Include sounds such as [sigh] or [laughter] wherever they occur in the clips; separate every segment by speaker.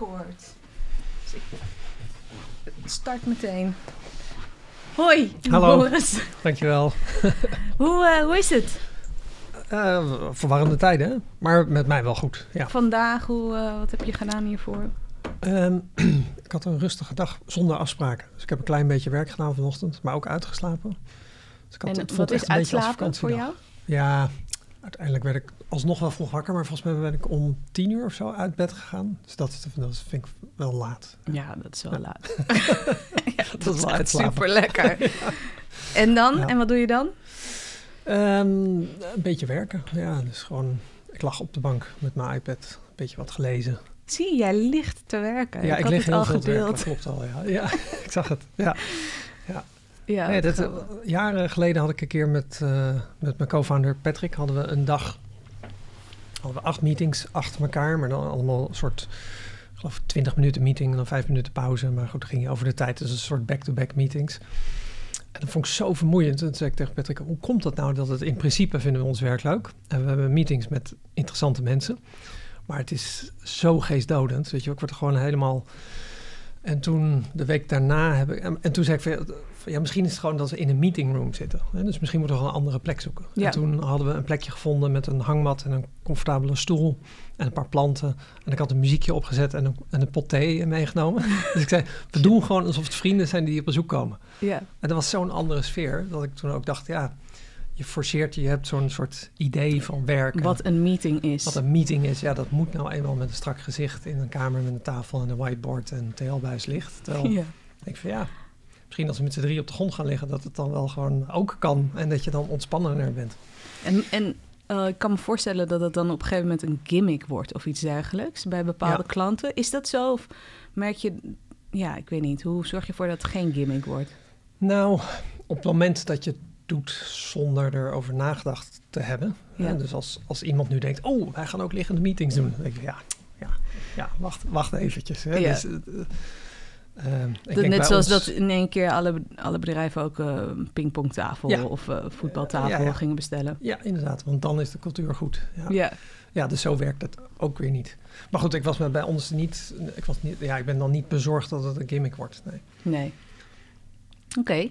Speaker 1: record. Dus ik start meteen. Hoi,
Speaker 2: Hallo.
Speaker 1: Boris.
Speaker 2: Dankjewel. [laughs]
Speaker 1: Hoe, eh, hoe is het
Speaker 2: Eh verwarrende tijden, maar met mij wel goed. Ja.
Speaker 1: vandaag? Hoe, eh, wat heb je gedaan hiervoor?
Speaker 2: Ehm, [clears throat] ik had een rustige dag zonder afspraken. Dus ik heb een klein beetje werk gedaan vanochtend, maar ook uitgeslapen. Dus ik had,
Speaker 1: En
Speaker 2: het
Speaker 1: wat
Speaker 2: voelt
Speaker 1: is
Speaker 2: echt een beetje als
Speaker 1: uitslapen voor jou?
Speaker 2: Ja, uiteindelijk werd ik alsnog wel vroeg wakker, maar volgens mij ben ik om tien uur of zo uit bed gegaan. Dus dat, dat vind ik wel laat.
Speaker 1: Ja, dat is wel
Speaker 2: Ja.
Speaker 1: laat. [laughs] [laughs] ja, dat,
Speaker 2: is
Speaker 1: is
Speaker 2: wel
Speaker 1: super lekker. [laughs] En dan?
Speaker 2: Ja.
Speaker 1: En wat doe je dan?
Speaker 2: Ehm, een beetje werken, ja. Dus gewoon, ik lag op de bank met mijn iPad, een beetje wat gelezen.
Speaker 1: Zie, jij ligt te werken.
Speaker 2: Ja, ik, lig heel
Speaker 1: al
Speaker 2: veel te werken, dat klopt al, ja. Ja, ik zag het, ja.
Speaker 1: Ja,
Speaker 2: Nee, dat, eh, jaren geleden had ik een keer met, eh, met mijn co-founder Patrick... hadden we een dag, hadden acht meetings achter elkaar... maar dan allemaal een soort, ik geloof 20 minuten meeting en dan vijf minuten pauze. Maar goed, dan ging je over de tijd, dus een soort back-to-back meetings. En dat vond ik zo vermoeiend. Toen zei ik tegen Patrick, hoe komt dat nou dat het in principe vinden we ons werk leuk? En we hebben meetings met interessante mensen... Maar het is zo geestdodend, weet je. Ik word er gewoon helemaal... En toen, de week daarna, heb ik... En, en toen zei ik, ja, misschien is het gewoon dat we in een meetingroom zitten. Hè? Dus misschien moeten we gewoon een andere plek zoeken.
Speaker 1: Ja.
Speaker 2: En toen hadden we een plekje gevonden met een hangmat en een comfortabele stoel en een paar planten. En ik had een muziekje opgezet en een, en een pot thee meegenomen. [laughs] dus ik zei, we doen gewoon alsof het vrienden zijn die op bezoek komen.
Speaker 1: ja.
Speaker 2: En dat was zo'n andere sfeer, dat ik toen ook dacht, ja, je forceert, je hebt zo'n soort idee van werken.
Speaker 1: Wat een meeting is.
Speaker 2: Wat een meeting is, ja, dat moet nou eenmaal met een strak gezicht in een kamer met een tafel en een whiteboard en TL-buislicht. Terwijl
Speaker 1: ja.
Speaker 2: ik denk van ja, misschien als we met z'n drie op de grond gaan liggen, dat het dan wel gewoon ook kan en dat je dan ontspannender bent.
Speaker 1: En, en eh, ik kan me voorstellen dat het dan op een gegeven moment een gimmick wordt of iets dergelijks bij bepaalde
Speaker 2: Ja.
Speaker 1: klanten. Is dat zo? Of merk je, ja, ik weet niet. Hoe zorg je ervoor dat het geen gimmick wordt?
Speaker 2: Nou, op het moment dat je het doet zonder erover nagedacht te hebben.
Speaker 1: Ja.
Speaker 2: Hè, dus als, als iemand nu denkt, oh, wij gaan ook liggende meetings doen. Dan denk ja, ja, ja wacht, wacht eventjes. Hè.
Speaker 1: Ja.
Speaker 2: Dus, eh, ik
Speaker 1: Dat, net zoals
Speaker 2: ons-
Speaker 1: dat in één keer alle, alle bedrijven ook eh, pingpongtafel
Speaker 2: Ja.
Speaker 1: of eh, voetbaltafel
Speaker 2: Ja, ja.
Speaker 1: gingen bestellen.
Speaker 2: Ja, inderdaad, want dan is de cultuur goed. Ja.
Speaker 1: Ja.
Speaker 2: Ja, dus zo werkt het ook weer niet. Maar goed, ik was bij ons niet, ik was niet, ja, ik ben dan niet bezorgd dat het een gimmick wordt. Nee.
Speaker 1: Nee. Oké.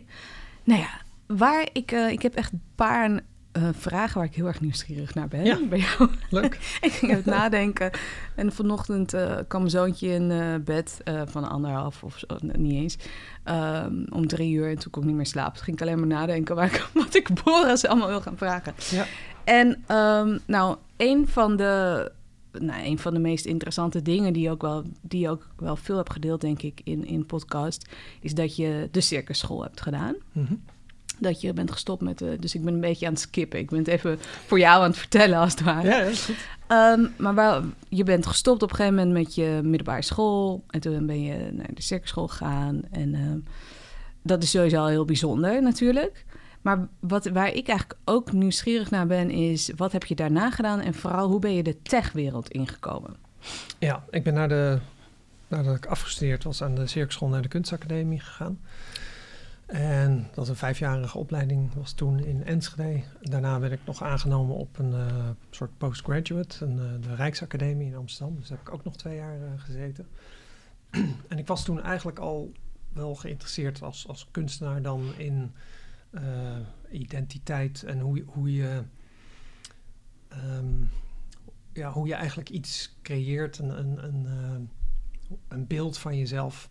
Speaker 1: Nou ja, waar ik, ik heb echt een paar eh, vragen waar ik heel erg nieuwsgierig naar ben.
Speaker 2: Ja. [laughs]
Speaker 1: Bij jou.
Speaker 2: Leuk. [laughs]
Speaker 1: ik ging even [laughs] nadenken. En vanochtend eh, kwam mijn zoontje in eh, bed van anderhalf of zo, niet eens. ehm, om drie uur en toen kon ik niet meer slapen. Toen ging ik alleen maar nadenken waar ik, wat ik Boris allemaal wil gaan vragen.
Speaker 2: Ja.
Speaker 1: En ehm, nou, een van de... Nou, een van de meest interessante dingen die je ook wel, die ook wel veel hebt gedeeld, denk ik, in, in podcast, is dat je de circusschool hebt gedaan.
Speaker 2: Mhm.
Speaker 1: Dat je bent gestopt met de. Dus ik ben een beetje aan het skippen. Ik ben het even voor jou aan het vertellen, als het ware.
Speaker 2: Ja, is goed.
Speaker 1: Ehm, maar je bent gestopt op een gegeven moment met je middelbare school. En toen ben je naar de circusschool gegaan. En ehm, dat is sowieso al heel bijzonder natuurlijk. Maar wat, waar ik eigenlijk ook nieuwsgierig naar ben, is wat heb je daarna gedaan? En vooral hoe ben je de techwereld ingekomen?
Speaker 2: Ja, ik ben naar de, nadat ik afgestudeerd was aan de circusschool naar de kunstacademie gegaan. En dat was een vijfjarige opleiding was toen in Enschede. Daarna werd ik nog aangenomen op een eh, soort postgraduate, een, eh, de Rijksacademie in Amsterdam. Dus daar heb ik ook nog twee jaar eh, gezeten. [clears throat] en ik was toen eigenlijk al wel geïnteresseerd als, als kunstenaar dan in identiteit en hoe, hoe je... ehm, ja, hoe je eigenlijk iets creëert, een, een, een, een beeld van jezelf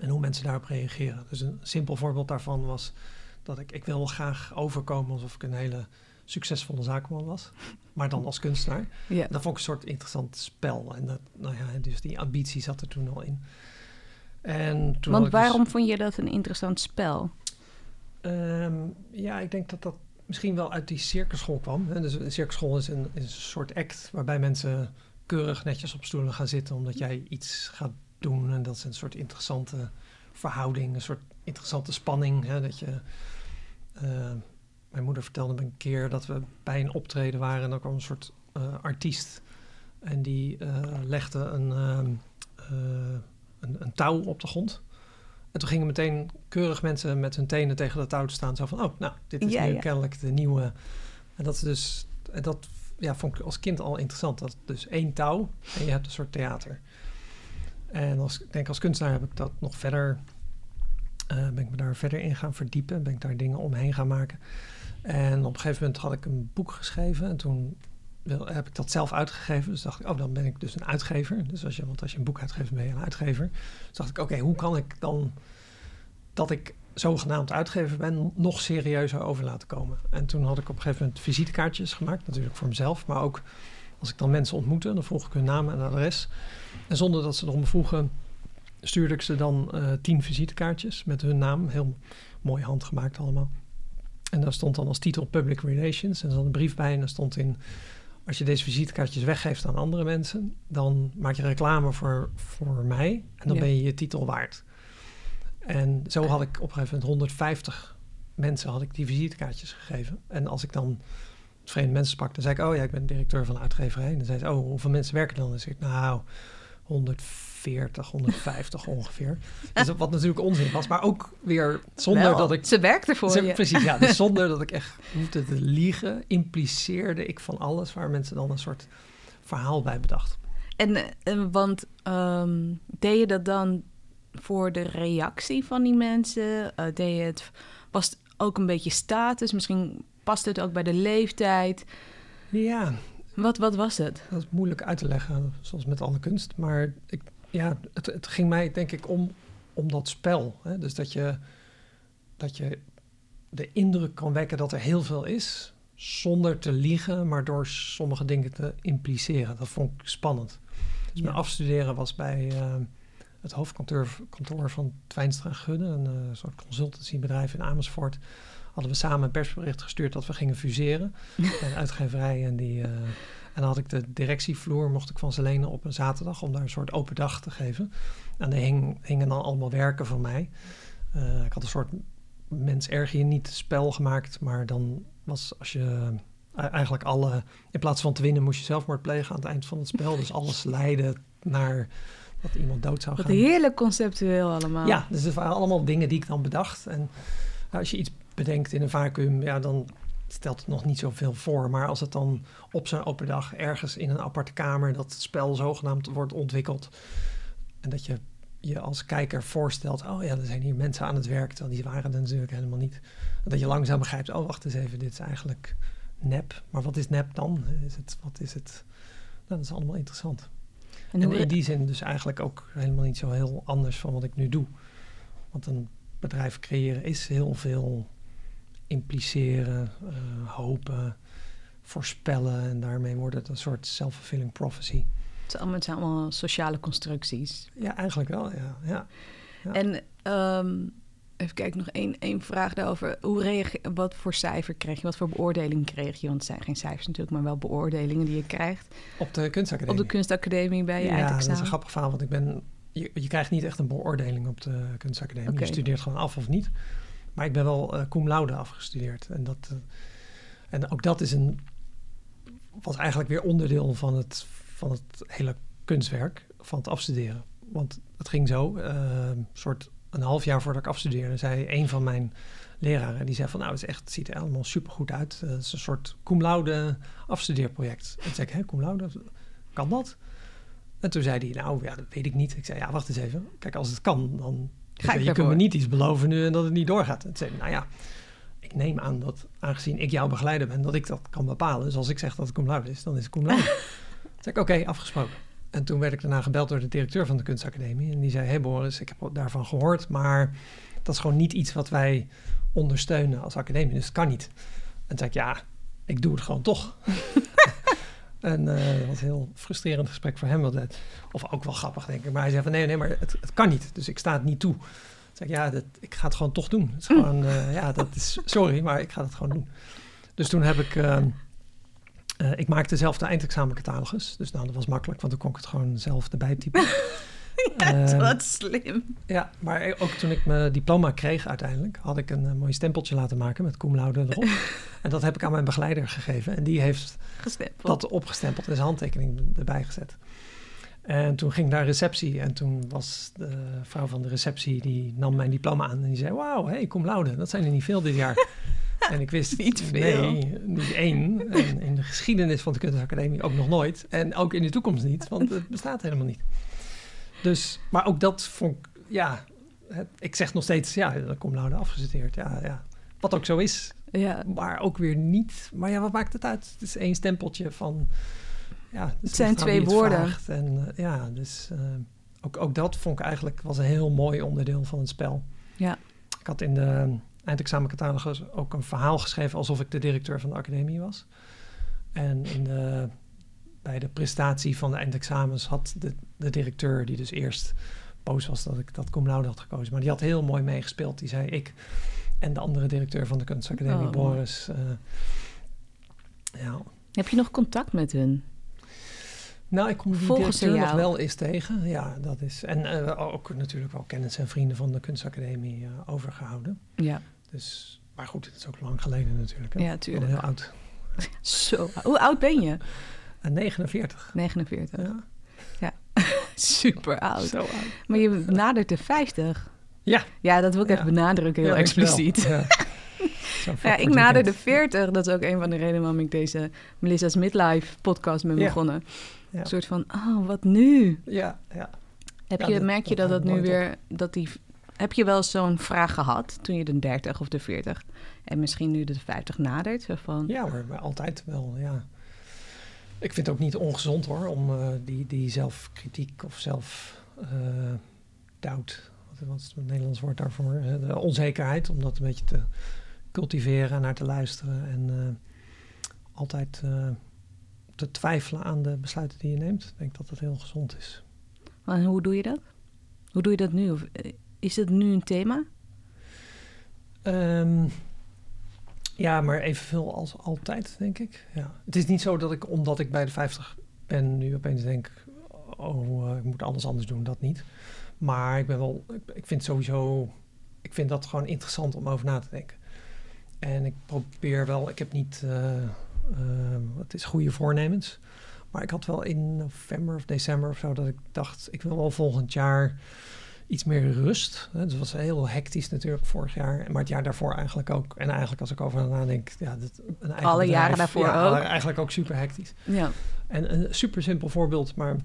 Speaker 2: en hoe mensen daarop reageren. Dus een simpel voorbeeld daarvan was dat ik, ik wil graag overkomen alsof ik een hele succesvolle zaakman was, maar dan als kunstenaar.
Speaker 1: Ja.
Speaker 2: Dat vond ik een soort interessant spel en dat, nou ja, dus die ambitie zat er toen al in. En toen
Speaker 1: Want
Speaker 2: dus-
Speaker 1: waarom vond je dat een interessant spel?
Speaker 2: Ehm, ja, ik denk dat dat misschien wel uit die circusschool kwam. Hè. Dus een circusschool is een, is een soort act waarbij mensen keurig netjes op stoelen gaan zitten omdat jij iets gaat doen. En dat is een soort interessante verhouding, een soort interessante spanning. Hè, dat je, eh, mijn moeder vertelde me een keer dat we bij een optreden waren en dan kwam een soort eh, artiest. En die eh, legde een, een, een touw op de grond. En toen gingen meteen keurig mensen met hun tenen tegen dat touw te staan. Zo van, oh, nou, dit is
Speaker 1: Ja,
Speaker 2: nu
Speaker 1: ja.
Speaker 2: kennelijk de nieuwe. En dat is dus, en dat ja, vond ik als kind al interessant. Dat is dus één touw en je hebt een soort theater. En als, ik denk als kunstenaar heb ik dat nog verder, uh, ben ik me daar verder in gaan verdiepen. Ben ik daar dingen omheen gaan maken. En op een gegeven moment had ik een boek geschreven. En toen heb ik dat zelf uitgegeven. Dus dacht ik, oh, dan ben ik dus een uitgever. Dus als je, want als je een boek uitgeeft, ben je een uitgever. Dus dacht ik, oké, hoe kan ik dan dat ik zogenaamd uitgever ben, nog serieuzer over laten komen. En toen had ik op een gegeven moment visitekaartjes gemaakt, natuurlijk voor mezelf, maar ook als ik dan mensen ontmoette, dan vroeg ik hun naam en adres. En zonder dat ze erom vroegen, stuurde ik ze dan uh, tien visitekaartjes met hun naam, heel mooi handgemaakt allemaal. En daar stond dan als titel Public Relations en er zat een brief bij en daar stond in als je deze visitekaartjes weggeeft aan andere mensen, dan maak je reclame voor, voor mij en dan ben je je titel waard. En zo had ik op een gegeven moment 150 mensen had ik die visitekaartjes gegeven. En als ik dan vreemde mensen sprak, dan zei ik, oh ja, ik ben directeur van de uitgeverij. En dan zei ze, oh, hoeveel mensen werken dan? Dan zei ik, nou, 140, 150 [laughs] ongeveer. Dus wat natuurlijk onzin was, maar ook weer zonder dat ik...
Speaker 1: Ze werkte voor ze, je.
Speaker 2: Precies, ja. Dus [laughs] zonder dat ik echt hoefde te liegen, impliceerde ik van alles waar mensen dan een soort verhaal bij bedacht.
Speaker 1: En, en eh, want um, deed je dat dan voor de reactie van die mensen? Uh, deed je het, was het ook een beetje status? Misschien past het ook bij de leeftijd?
Speaker 2: Ja.
Speaker 1: Wat, wat was het?
Speaker 2: Dat is moeilijk uit te leggen, zoals met alle kunst. Maar ik, ja, het, het ging mij denk ik om, om dat spel. Hè? Dus dat je, dat je de indruk kan wekken dat er heel veel is, zonder te liegen, maar door sommige dingen te impliceren. Dat vond ik spannend. Dus mijn afstuderen was bij uh, het hoofdkantoor kantoor van Twijnstra Gudde, een uh, soort consultancybedrijf in Amersfoort. Hadden we samen een persbericht gestuurd dat we gingen fuseren. [laughs] een uitgeverij en die. Uh, en dan had ik de directievloer, mocht ik van ze lenen op een zaterdag om daar een soort open dag te geven. En daar hing, hingen dan allemaal werken van mij. Uh, ik had een soort mens erg je niet spel gemaakt, maar dan was als je eigenlijk alle, in plaats van te winnen, moest je zelfmoord plegen aan het eind van het spel. Dus alles leidde naar dat iemand dood zou gaan.
Speaker 1: Wat heerlijk conceptueel allemaal.
Speaker 2: Ja, dus het waren allemaal dingen die ik dan bedacht. En als je iets bedenkt in een vacuüm, ja, dan stelt het nog niet zoveel voor. Maar als het dan op zo'n open dag ergens in een aparte kamer dat het spel zogenaamd wordt ontwikkeld. En dat je je als kijker voorstelt, oh ja, er zijn hier mensen aan het werk, terwijl die waren er natuurlijk helemaal niet. Dat je langzaam begrijpt, oh wacht eens even, dit is eigenlijk nep. Maar wat is nep dan? Is het, wat is het? Nou, dat is allemaal interessant. En, in die zin dus eigenlijk ook helemaal niet zo heel anders van wat ik nu doe. Want een bedrijf creëren is heel veel impliceren, uh, hopen, voorspellen. En daarmee wordt het een soort self-fulfilling prophecy.
Speaker 1: Het zijn allemaal sociale constructies.
Speaker 2: Ja, eigenlijk wel, ja. ja.
Speaker 1: ja. En um, even kijken, nog één, één vraag daarover. Hoe reageer, wat voor cijfer kreeg je? Wat voor beoordeling kreeg je? Want het zijn geen cijfers natuurlijk, maar wel beoordelingen die je krijgt.
Speaker 2: Op de kunstacademie?
Speaker 1: Op de kunstacademie bij je
Speaker 2: ja,
Speaker 1: eindexamen.
Speaker 2: Ja, dat is een grappig verhaal, want ik ben... Je, je krijgt niet echt een beoordeling op de kunstacademie. Okay. Je studeert gewoon af of niet. Maar ik ben wel uh, cum laude afgestudeerd. En, dat, uh, en ook dat is een, was eigenlijk weer onderdeel van het, van het hele kunstwerk, van het afstuderen. Want het ging zo, uh, soort een half jaar voordat ik afstudeerde, zei een van mijn leraren, die zei van nou, het, is echt, het ziet er allemaal supergoed uit. Het is een soort cum laude afstudeerproject. En toen zei ik, hè, cum laude, kan dat? En toen zei hij, nou ja, dat weet ik niet. Ik zei, ja, wacht eens even. Kijk, als het kan, dan Ga je, je kunt me niet iets beloven nu en dat het niet doorgaat. En zei, nou ja, ik neem aan dat, aangezien ik jouw begeleider ben, dat ik dat kan bepalen. Dus als ik zeg dat het cum laude is, dan is het cum laude. [laughs] toen zei ik, oké, afgesproken. En toen werd ik daarna gebeld door de directeur van de kunstacademie. En die zei, hey Boris, ik heb daarvan gehoord, maar dat is gewoon niet iets wat wij ondersteunen als academie. Dus het kan niet. En toen zei ik, ja, ik doe het gewoon toch. [laughs] en uh, dat was een heel frustrerend gesprek voor hem. Het, of ook wel grappig, denk ik. Maar hij zei van, nee, nee, maar het, het kan niet. Dus ik sta het niet toe. Toen zei ik, ja, dat, ik ga het gewoon toch doen. Het is gewoon, uh, ja, dat is, sorry, maar ik ga het gewoon doen. Dus toen heb ik... Uh, uh, ik maakte zelf de eindexamencatalogus. Dus nou, dat was makkelijk, want dan kon ik het gewoon zelf erbij typen. [laughs] [laughs]
Speaker 1: ja, uh, wat slim.
Speaker 2: Ja, maar ook toen ik mijn diploma kreeg uiteindelijk... had ik een uh, mooi stempeltje laten maken met cum laude erop. [laughs] en dat heb ik aan mijn begeleider gegeven. En die heeft
Speaker 1: Gestempeld.
Speaker 2: dat opgestempeld en zijn handtekening erbij gezet. En toen ging ik naar receptie en toen was de vrouw van de receptie... die nam mijn diploma aan en die zei... wauw, hey, cum laude, dat zijn er niet veel dit jaar... [laughs] En ik wist
Speaker 1: niet veel.
Speaker 2: Nee, niet één. En in de geschiedenis van de kunstacademie ook nog nooit. En ook in de toekomst niet, want het bestaat helemaal niet. Dus, maar ook dat vond ik, ja, het- ik zeg nog steeds, ja, dan kom nou afgestudeerd. Ja, ja. Wat ook zo is,
Speaker 1: Ja,
Speaker 2: maar ook weer niet. Maar ja, wat maakt het uit? Het is één stempeltje van, ja.
Speaker 1: Het zijn twee
Speaker 2: het
Speaker 1: woorden.
Speaker 2: En eh, ja, dus eh, ook, ook dat vond ik eigenlijk, was een heel mooi onderdeel van het spel.
Speaker 1: Ja.
Speaker 2: Ik had in de eindexamencatalogus ook een verhaal geschreven alsof ik de directeur van de academie was. En in de, bij de prestatie van de eindexamens had de, de directeur, die dus eerst boos was dat ik dat cum laude had gekozen, maar die had heel mooi meegespeeld. Die zei ik en de andere directeur van de kunstacademie,
Speaker 1: Oh.
Speaker 2: Boris. eh, ja.
Speaker 1: heb je nog contact met hun?
Speaker 2: Nou, ik kom die
Speaker 1: Volgen ze
Speaker 2: directeur nog wel eens tegen. Ja, dat is. En eh, ook natuurlijk wel kennis en vrienden van de kunstacademie eh, overgehouden.
Speaker 1: Ja,
Speaker 2: Dus, maar goed, het is ook lang geleden natuurlijk. Hè?
Speaker 1: Ja,
Speaker 2: Ik ben
Speaker 1: tuurlijk.
Speaker 2: Heel oud. [laughs]
Speaker 1: zo. Hoe oud ben je?
Speaker 2: En 49.
Speaker 1: 49.
Speaker 2: Ja, [laughs]
Speaker 1: Super oud.
Speaker 2: zo oud.
Speaker 1: Maar je nadert de 50.
Speaker 2: Ja.
Speaker 1: Ja, dat wil ik
Speaker 2: Ja.
Speaker 1: even benadrukken, heel
Speaker 2: Ja,
Speaker 1: expliciet.
Speaker 2: Ja. [laughs]
Speaker 1: Ja, ik nader de
Speaker 2: weekend.
Speaker 1: 40. Dat is ook een van de redenen waarom ik deze Melissa's Midlife podcast ben
Speaker 2: Ja.
Speaker 1: begonnen.
Speaker 2: Ja.
Speaker 1: Een soort van, oh, wat nu?
Speaker 2: Ja, ja.
Speaker 1: Heb
Speaker 2: Ja,
Speaker 1: je,
Speaker 2: dat-
Speaker 1: merk je dat
Speaker 2: dat
Speaker 1: dat nu weer, dat die, heb je wel zo'n vraag gehad toen je de 30 of de 40 en misschien nu de 50 nadert? Van,
Speaker 2: Ja hoor, maar altijd wel, ja. Ik vind het ook niet ongezond hoor, om eh, die, die zelfkritiek of zelfdoubt, wat, wat is het Nederlands woord daarvoor? hè, De onzekerheid, om dat een beetje te cultiveren en naar te luisteren. En eh, altijd eh, te twijfelen aan de besluiten die je neemt. Ik denk dat dat heel gezond is.
Speaker 1: En hoe doe je dat? Hoe doe je dat nu? Of, eh, is het nu een thema?
Speaker 2: Ehm, ja, maar evenveel als altijd, denk ik. Ja. Het is niet zo dat ik, omdat ik bij de 50 ben, nu opeens denk... oh, eh, ik moet alles anders doen, dat niet. Maar ik ben wel... Ik, vind sowieso... Ik vind dat gewoon interessant om over na te denken. En ik probeer wel... Ik heb niet... eh, eh, het is goede voornemens. Maar ik had wel in november of december of zo... dat ik dacht, ik wil wel volgend jaar iets meer rust. hè. Dus het was heel hectisch natuurlijk vorig jaar. Maar het jaar daarvoor eigenlijk ook. En eigenlijk als ik over nadenk... Ja, dat, een eigen
Speaker 1: Alle jaren daarvoor
Speaker 2: ja,
Speaker 1: ook.
Speaker 2: eigenlijk ook super hectisch.
Speaker 1: Ja.
Speaker 2: En een super simpel voorbeeld, maar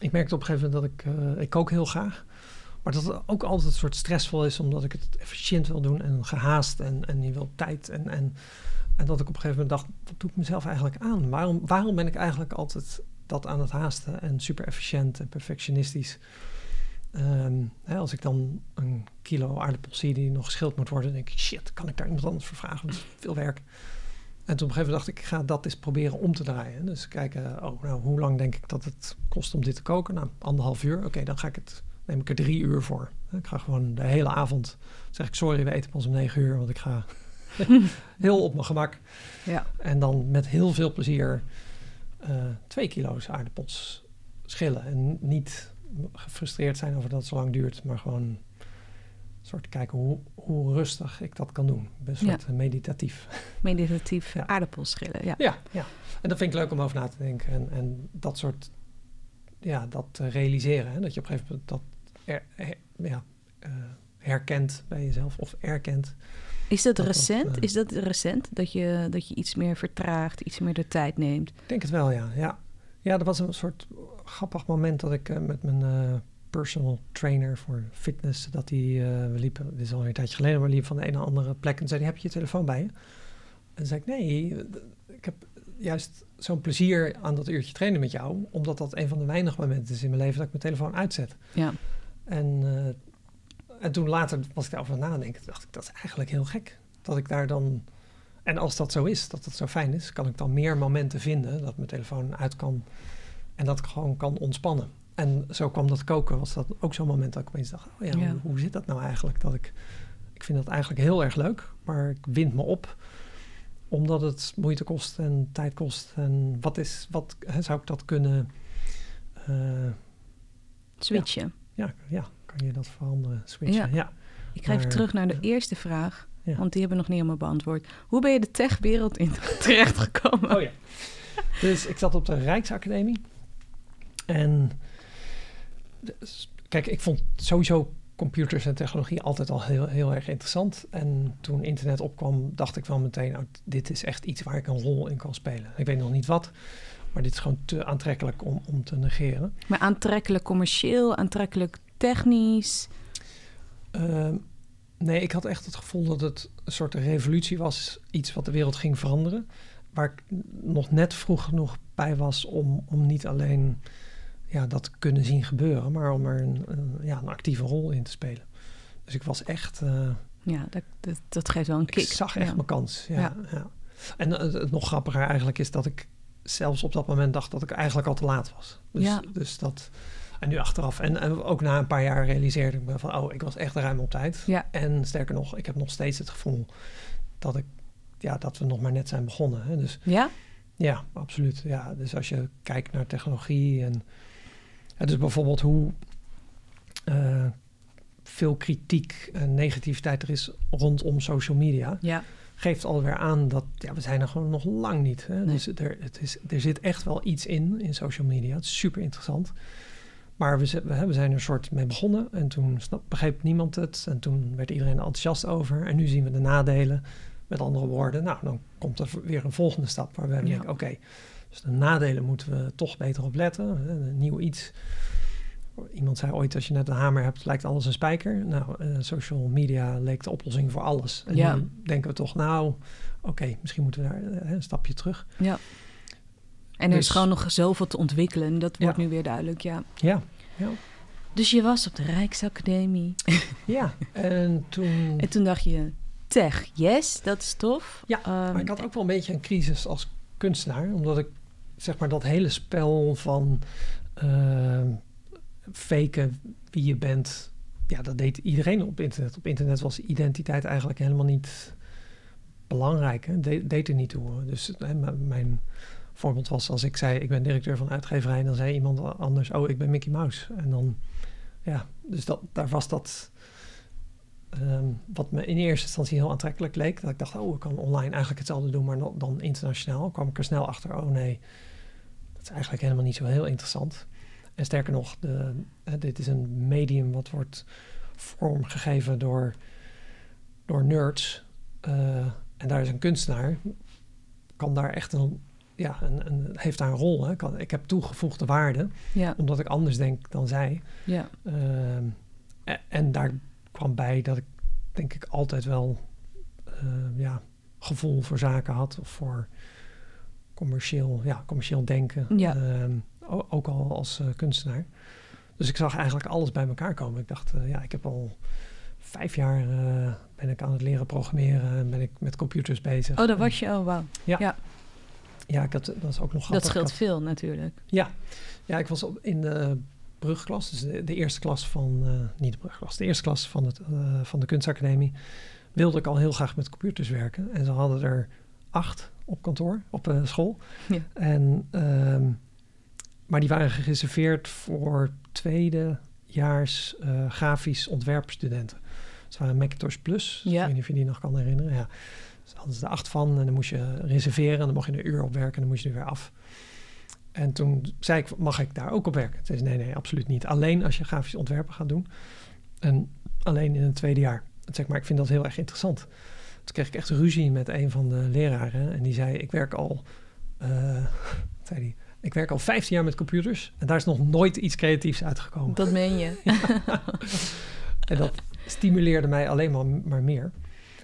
Speaker 2: ik merkte op een gegeven moment dat ik, eh, ik kook heel graag. Maar dat het ook altijd een soort stressvol is, omdat ik het efficiënt wil doen en gehaast en, en je wil tijd. En, en, en dat ik op een gegeven moment dacht, wat doe ik mezelf eigenlijk aan? Waarom, waarom ben ik eigenlijk altijd dat aan het haasten en super efficiënt en perfectionistisch? Ehm, hè, als ik dan een kilo aardappels zie die nog geschild moet worden, denk ik, shit, kan ik daar iemand anders voor vragen? Dat is veel werk. En toen op een gegeven moment dacht ik, ik ga dat eens proberen om te draaien. Dus kijken, oh, nou, hoe lang denk ik dat het kost om dit te koken? Nou, anderhalf uur. Oké, dan ga ik het, neem ik er drie uur voor. Ik ga gewoon de hele avond, zeg ik, sorry, we eten pas om negen uur, want ik ga [laughs] heel op mijn gemak.
Speaker 1: Ja.
Speaker 2: En dan met heel veel plezier eh, twee kilo's aardappels schillen. En niet gefrustreerd zijn over dat het zo lang duurt, maar gewoon een soort kijken hoe, hoe rustig ik dat kan doen. Best
Speaker 1: Ja.
Speaker 2: wat meditatief.
Speaker 1: Meditatief
Speaker 2: Ja.
Speaker 1: aardappels schillen. Ja.
Speaker 2: Ja, ja. En dat vind ik leuk om over na te denken. En, en dat soort, ja, dat te realiseren. Hè? Dat je op een gegeven moment dat er, her- ja, eh, herkent bij jezelf of erkent.
Speaker 1: Is dat,
Speaker 2: Dat dat,
Speaker 1: recent?
Speaker 2: eh,
Speaker 1: Is dat recent dat je, dat je iets meer vertraagt, iets meer de tijd neemt?
Speaker 2: Ik denk het wel, ja. Ja, ja dat was een soort grappig moment dat ik eh, met mijn eh, personal trainer voor fitness, dat die, eh, we liepen, dit is al een tijdje geleden, maar we liepen van de een naar andere plek en zei heb je je telefoon bij je? En zei ik, nee, ik heb juist zo'n plezier aan dat uurtje trainen met jou, omdat dat een van de weinige momenten is in mijn leven dat ik mijn telefoon uitzet.
Speaker 1: Ja.
Speaker 2: En, en toen later was ik daarover aan nadenken. Dacht ik, dat is eigenlijk heel gek. Dat ik daar dan... En als dat zo is, dat dat zo fijn is... kan ik dan meer momenten vinden dat mijn telefoon uit kan... en dat ik gewoon kan ontspannen. En zo kwam dat koken, was dat ook zo'n moment dat ik opeens dacht... oh ja,
Speaker 1: Ja.
Speaker 2: Hoe, hoe zit dat nou eigenlijk? Dat ik, ik vind dat eigenlijk heel erg leuk, maar ik wind me op... omdat het moeite kost en tijd kost. En wat is... Wat, hè, zou ik dat kunnen... eh,
Speaker 1: Switchen.
Speaker 2: ja, ja, kan je dat veranderen, switchen? Ja.
Speaker 1: Ik ga even terug naar de eerste vraag, want die hebben we nog niet helemaal beantwoord. Hoe ben je de techwereld in [laughs] terechtgekomen?
Speaker 2: Oh ja. Dus ik zat op de Rijksacademie. En dus, kijk, ik vond sowieso computers en technologie altijd al heel, heel erg interessant. En toen internet opkwam, dacht ik wel meteen, oh, dit is echt iets waar ik een rol in kan spelen. Ik weet nog niet wat, Maar dit is gewoon te aantrekkelijk om, om te negeren.
Speaker 1: Maar aantrekkelijk commercieel, aantrekkelijk technisch.
Speaker 2: Ehm, nee, ik had echt het gevoel dat het een soort revolutie was. Iets wat de wereld ging veranderen. Waar ik nog net vroeg genoeg bij was om, om niet alleen ja, dat kunnen zien gebeuren, maar om er een, een ja, een actieve rol in te spelen. Dus ik was echt. Uh,
Speaker 1: ja, dat, dat, dat, geeft wel een kick.
Speaker 2: Ik zag echt mijn kans. Ja, ja. ja. En het, het, nog grappiger eigenlijk is dat ik zelfs op dat moment dacht dat ik eigenlijk al te laat was. Dus, ja. dus dat. En nu achteraf. En, en, ook na een paar jaar realiseerde ik me van, oh, ik was echt ruim op tijd.
Speaker 1: Ja.
Speaker 2: En sterker nog, ik heb nog steeds het gevoel dat ik, ja, dat we nog maar net zijn begonnen. Hè. Dus,
Speaker 1: ja?
Speaker 2: Ja, absoluut. Ja, dus als je kijkt naar technologie en, ja, dus bijvoorbeeld hoe uh, veel kritiek en negativiteit er is rondom social media.
Speaker 1: Ja
Speaker 2: geeft alweer aan dat ja, we zijn er gewoon nog lang niet. Hè? Dus er, het is, er zit echt wel iets in, in social media. Het is super interessant. Maar we, we, zijn er een soort mee begonnen en toen snap, begreep niemand het. En toen werd iedereen enthousiast over. En nu zien we de nadelen. Met andere woorden, nou, dan komt er weer een volgende stap waar we ja. denken, oké, dus de nadelen moeten we toch beter op letten. Een nieuw iets Iemand zei ooit, als je net een hamer hebt, lijkt alles een spijker. Nou, uh, social media leek de oplossing voor alles. En
Speaker 1: ja.
Speaker 2: nu denken we toch, nou, oké, misschien moeten we daar uh, een stapje terug.
Speaker 1: Ja. En er dus, is gewoon nog zoveel te ontwikkelen. Dat wordt ja. nu weer duidelijk, ja.
Speaker 2: Ja, ja.
Speaker 1: Dus je was op de Rijksacademie. [laughs]
Speaker 2: ja, en toen...
Speaker 1: En toen dacht je, tech, yes, dat is tof.
Speaker 2: Ja, um, maar ik had ook wel een beetje een crisis als kunstenaar. Omdat ik, zeg maar, dat hele spel van... Uh, faken wie je bent. Ja, dat deed iedereen op internet. Op internet was identiteit eigenlijk helemaal niet belangrijk. Hè? De, deed er niet toe. Dus hè, mijn voorbeeld was als ik zei: Ik ben directeur van uitgeverij. Dan zei iemand anders: Oh, ik ben Mickey Mouse. En dan, ja, dus dat, daar was dat. Um, wat me in eerste instantie heel aantrekkelijk leek. Dat ik dacht: Oh, ik kan online eigenlijk hetzelfde doen, maar dan internationaal. kwam ik er snel achter: Oh nee, dat is eigenlijk helemaal niet zo heel interessant. En sterker nog, de, dit is een medium wat wordt vormgegeven door, door nerds. Uh, en daar is een kunstenaar, kan daar echt een, ja, een, een heeft daar een rol. Hè? Kan, ik heb toegevoegde waarde,
Speaker 1: ja.
Speaker 2: omdat ik anders denk dan zij.
Speaker 1: Ja.
Speaker 2: Uh, en, en, daar kwam bij dat ik denk ik altijd wel uh, ja, gevoel voor zaken had of voor commercieel, ja, commercieel denken.
Speaker 1: Ja.
Speaker 2: Ehm, ook al als uh, kunstenaar. Dus ik zag eigenlijk alles bij elkaar komen. Ik dacht, uh, ja, ik heb al vijf jaar uh, ben ik aan het leren programmeren en ben ik met computers bezig.
Speaker 1: Oh, dat was je, oh wauw.
Speaker 2: Ja.
Speaker 1: ja.
Speaker 2: Ja, ik had, dat is ook nog
Speaker 1: grappig. Dat scheelt
Speaker 2: had,
Speaker 1: veel natuurlijk.
Speaker 2: Ja, ja ik was op, in de brugklas, dus de, de eerste klas van, uh, niet de brugklas, de eerste klas van, het, uh, van de kunstacademie, wilde ik al heel graag met computers werken. En ze hadden er acht op kantoor, op uh, school.
Speaker 1: Ja.
Speaker 2: En um, maar die waren gereserveerd voor tweedejaars grafisch ontwerpstudenten. Het waren Macintosh Plus.
Speaker 1: Ja.
Speaker 2: Ik weet niet of je die nog kan herinneren. Ja. Dus hadden ze er acht van en dan moest je reserveren. En dan mocht je een uur op werken en dan moest je er weer af. En toen zei ik, mag ik daar ook op werken? Toen zei ze, nee, nee, absoluut niet. Alleen als je grafisch ontwerpen gaat doen. En alleen in het tweede jaar. Zeg maar, ik vind dat heel erg interessant. Toen kreeg ik echt ruzie met een van de leraren. En die zei, ik werk al... Uh, [laughs] zei die, ik werk al 15 jaar met computers en daar is nog nooit iets creatiefs uitgekomen.
Speaker 1: Dat meen je. [laughs]
Speaker 2: en dat stimuleerde mij alleen maar, maar meer.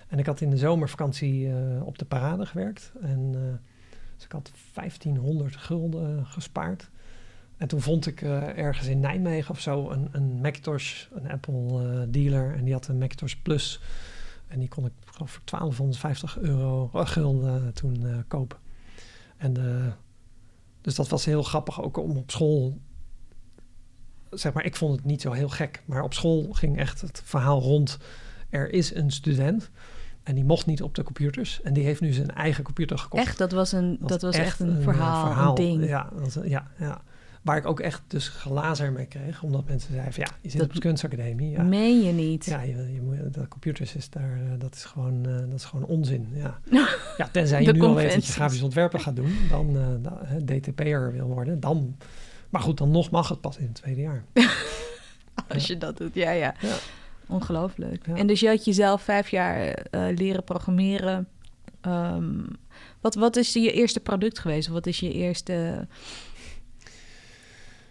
Speaker 2: En ik had in de zomervakantie uh, op de parade gewerkt. En uh, dus ik had 1500 gulden gespaard. En toen vond ik uh, ergens in Nijmegen of zo een, een Macintosh, een Apple dealer. En die had een Macintosh Plus. En die kon ik voor 1250 euro gulden toen kopen. En dus dat was heel grappig ook om op school. Zeg maar, ik vond het niet zo heel gek. Maar op school ging echt het verhaal rond. Er is een student. En die mocht niet op de computers. En die heeft nu zijn eigen computer gekocht.
Speaker 1: Echt, dat was, een, dat, dat was echt, een, een, verhaal, verhaal, een ding.
Speaker 2: Ja, dat, ja, ja. Waar ik ook echt dus glazer mee kreeg. Omdat mensen zeiden van ja, je zit dat op de kunstacademie. Ja.
Speaker 1: Meen je niet?
Speaker 2: Ja, je, je, de computers is daar, uh, dat, is gewoon, uh, dat is gewoon onzin. Ja, [laughs] ja tenzij je nu al weet dat je grafisch ontwerpen gaat doen. Dan uh, DTP'er wil worden. Dan, maar goed, dan nog mag het pas in het tweede jaar. [laughs]
Speaker 1: Als je dat doet, ja, ja. Ongelooflijk. Ja. En dus je had jezelf vijf jaar leren programmeren. Um, Wat, wat is je eerste product geweest? Of wat is je eerste...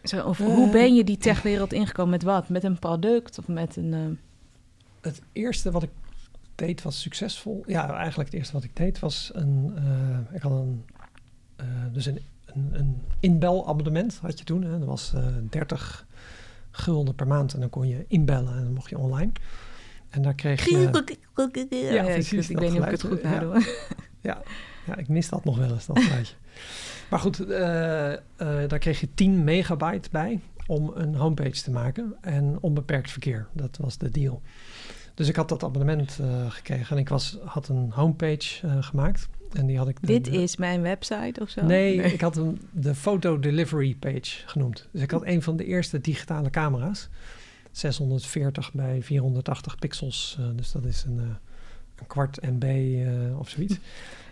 Speaker 1: Zo, of hoe
Speaker 2: Eh,
Speaker 1: ben je die techwereld ingekomen? Met wat? Met een product of met een... eh,
Speaker 2: Het eerste wat ik deed was succesvol. Ja, eigenlijk het eerste wat ik deed was een... eh, ik had een... eh, dus een, een, een inbelabonnement had je toen. Hè. Dat was eh 30 gulden per maand en dan kon je inbellen en dan mocht je online. En daar kreeg je...
Speaker 1: Ja,
Speaker 2: precies,
Speaker 1: Ik, weet niet of ik het goed
Speaker 2: ja.
Speaker 1: nadoe. [laughs]
Speaker 2: Ja, ja, ik mis dat nog wel eens, dat [laughs] geluidje. maar goed, eh, eh, daar kreeg je 10 megabyte bij om een homepage te maken. En onbeperkt verkeer, dat was de deal. Dus ik had dat abonnement eh, gekregen en ik was, had een homepage eh, gemaakt. En die had ik...
Speaker 1: Dit
Speaker 2: de-
Speaker 1: is mijn website of zo?
Speaker 2: Nee, ik had hem de Photo Delivery Page genoemd. Dus ik had een van de eerste digitale camera's. 640 bij 480 pixels. eh, dus dat is een, eh, een kwart MB eh, of zoiets. [laughs]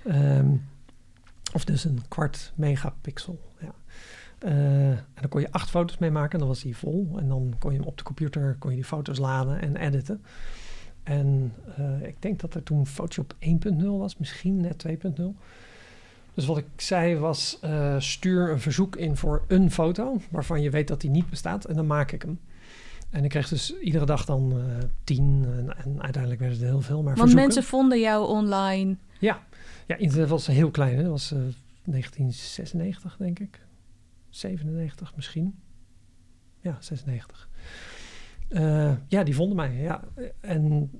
Speaker 2: Ehm, of dus een kwart megapixel. Ja. En dan kon je acht foto's mee maken. Dan was die vol. En dan kon je hem op de computer kon je die foto's laden en editen. En eh, ik denk dat er toen Photoshop 1.0 was. Misschien net 2.0. Dus wat ik zei was, eh, stuur een verzoek in voor een foto waarvan je weet dat die niet bestaat en dan maak ik hem. En ik kreeg dus iedere dag dan eh, tien en, en uiteindelijk werden het heel veel. Maar
Speaker 1: Want
Speaker 2: verzoeken.
Speaker 1: mensen vonden jou online.
Speaker 2: Ja, ja, internet was heel klein. Hè? Dat was eh, 1996 denk ik. 97 misschien. Ja, 96. Eh, ja, die vonden mij. Ja. En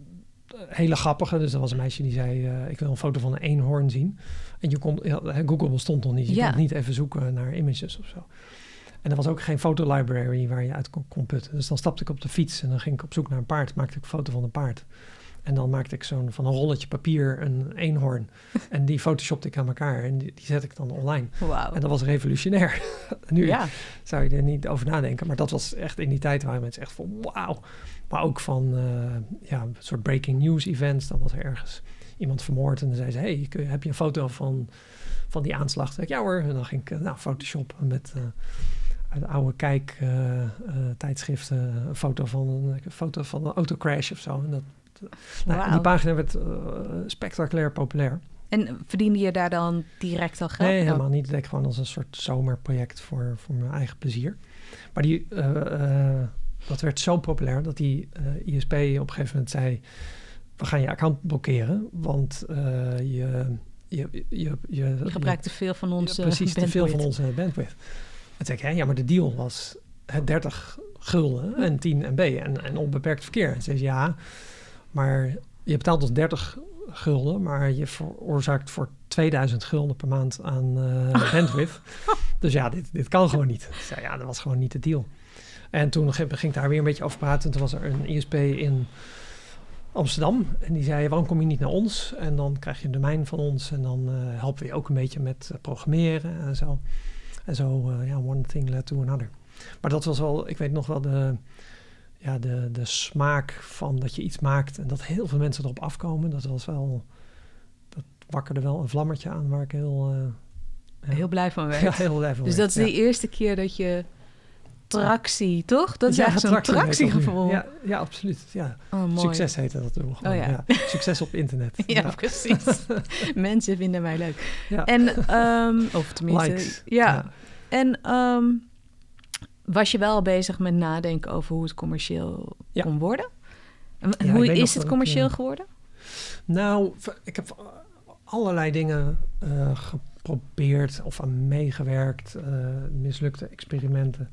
Speaker 2: eh, hele grappige. Dus er was een meisje die zei: eh, Ik wil een foto van een eenhoorn zien. En je kon, Google bestond nog niet. Je
Speaker 1: Ja.
Speaker 2: kon niet even zoeken naar images of zo. En er was ook geen fotolibrary waar je uit kon, kon putten. Dus dan stapte ik op de fiets en dan ging ik op zoek naar een paard. Maakte ik een foto van een paard. En dan maakte ik zo'n van een rolletje papier een eenhoorn. [laughs] en die photoshopte ik aan elkaar en die, die zet ik dan online. En dat was revolutionair. [laughs] nu
Speaker 1: Ja,
Speaker 2: zou je er niet over nadenken. Maar dat was echt in die tijd waren mensen echt van wauw. Maar ook van eh, ja, een soort breaking news events. Dan was er ergens iemand vermoord en dan zei ze... hey, heb je een foto van, van die aanslag? Zei ik, ja hoor. En dan ging ik eh, nou, Photoshop met... eh, uit oude kijk eh, tijdschriften een foto van een, een foto van een autocrash of zo. En dat, nou, die pagina werd eh, spectaculair populair.
Speaker 1: en verdiende je daar dan direct al geld?
Speaker 2: Nee, helemaal niet. Ik deed gewoon als een soort zomerproject voor, voor mijn eigen plezier. Maar die, eh, eh, dat werd zo populair dat die ISP op een gegeven moment zei... we gaan je account blokkeren, want je, je, je, je,
Speaker 1: Je gebruikt te veel van onze
Speaker 2: precies te veel van onze bandwidth. En toen zei ik, hè, ja, maar de deal was het 30 gulden en 10 MB en, en onbeperkt verkeer. En ze zei, ja, maar je betaalt ons 30 gulden, maar je veroorzaakt voor 2000 gulden per maand aan eh, [laughs] bandwidth. dus ja, dit, dit kan gewoon niet. Ik zei, ja, dat was gewoon niet de deal. En toen ging ik daar weer een beetje over praten. En toen was er een ISP in Amsterdam. En die zei, waarom kom je niet naar ons? En dan krijg je een domein van ons. En dan eh, helpen we je ook een beetje met eh, programmeren en zo. En zo, ja, one thing led to another. Maar dat was wel, ik weet nog wel de, ja, de, de smaak van dat je iets maakt en dat heel veel mensen erop afkomen. Dat was wel, dat wakkerde wel een vlammetje aan waar ik heel, eh, ja,
Speaker 1: Heel blij van [laughs] werd.
Speaker 2: ja, heel blij van
Speaker 1: dus
Speaker 2: werd.
Speaker 1: dat is
Speaker 2: Ja.
Speaker 1: de eerste keer dat je tractie, toch? Dat is
Speaker 2: Ja,
Speaker 1: echt zo'n tractiegevoel.
Speaker 2: Ja, ja, absoluut. Ja.
Speaker 1: Oh.
Speaker 2: Succes heette dat toen. gewoon,
Speaker 1: Oh, ja.
Speaker 2: ja. Succes op internet. [laughs]
Speaker 1: Ja, precies. [laughs] Mensen vinden mij leuk.
Speaker 2: Ja.
Speaker 1: En, ehm, of tenminste,
Speaker 2: Likes.
Speaker 1: ja. En ehm, was je wel bezig met nadenken over hoe het commercieel
Speaker 2: Ja.
Speaker 1: kon worden?
Speaker 2: Ja,
Speaker 1: hoe is het
Speaker 2: ik,
Speaker 1: commercieel
Speaker 2: eh,
Speaker 1: geworden?
Speaker 2: Nou, ik heb allerlei dingen eh, geprobeerd of aan meegewerkt. eh, mislukte experimenten.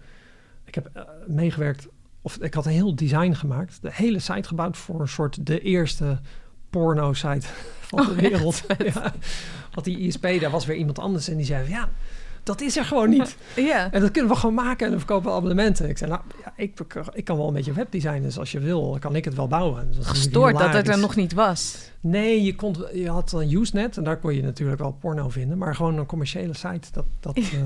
Speaker 2: Ik heb meegewerkt, of ik had een heel design gemaakt. De hele site gebouwd voor een soort de eerste porno-site [laughs] van de
Speaker 1: Oh,
Speaker 2: wereld. Ja. Want die ISP, daar was weer iemand anders en die zei... ja, dat is er gewoon niet.
Speaker 1: Ja.
Speaker 2: En dat kunnen we gewoon maken en dan verkopen we abonnementen. Ik zei, nou, ja, ik, ik kan wel een beetje webdesign. Dus als je wil, kan ik het wel bouwen. Dat
Speaker 1: Gestoord dat het er nog niet was.
Speaker 2: Nee, je, kon, je had dan Usenet en daar kon je natuurlijk wel porno vinden. Maar gewoon een commerciële site, dat, dat, eh,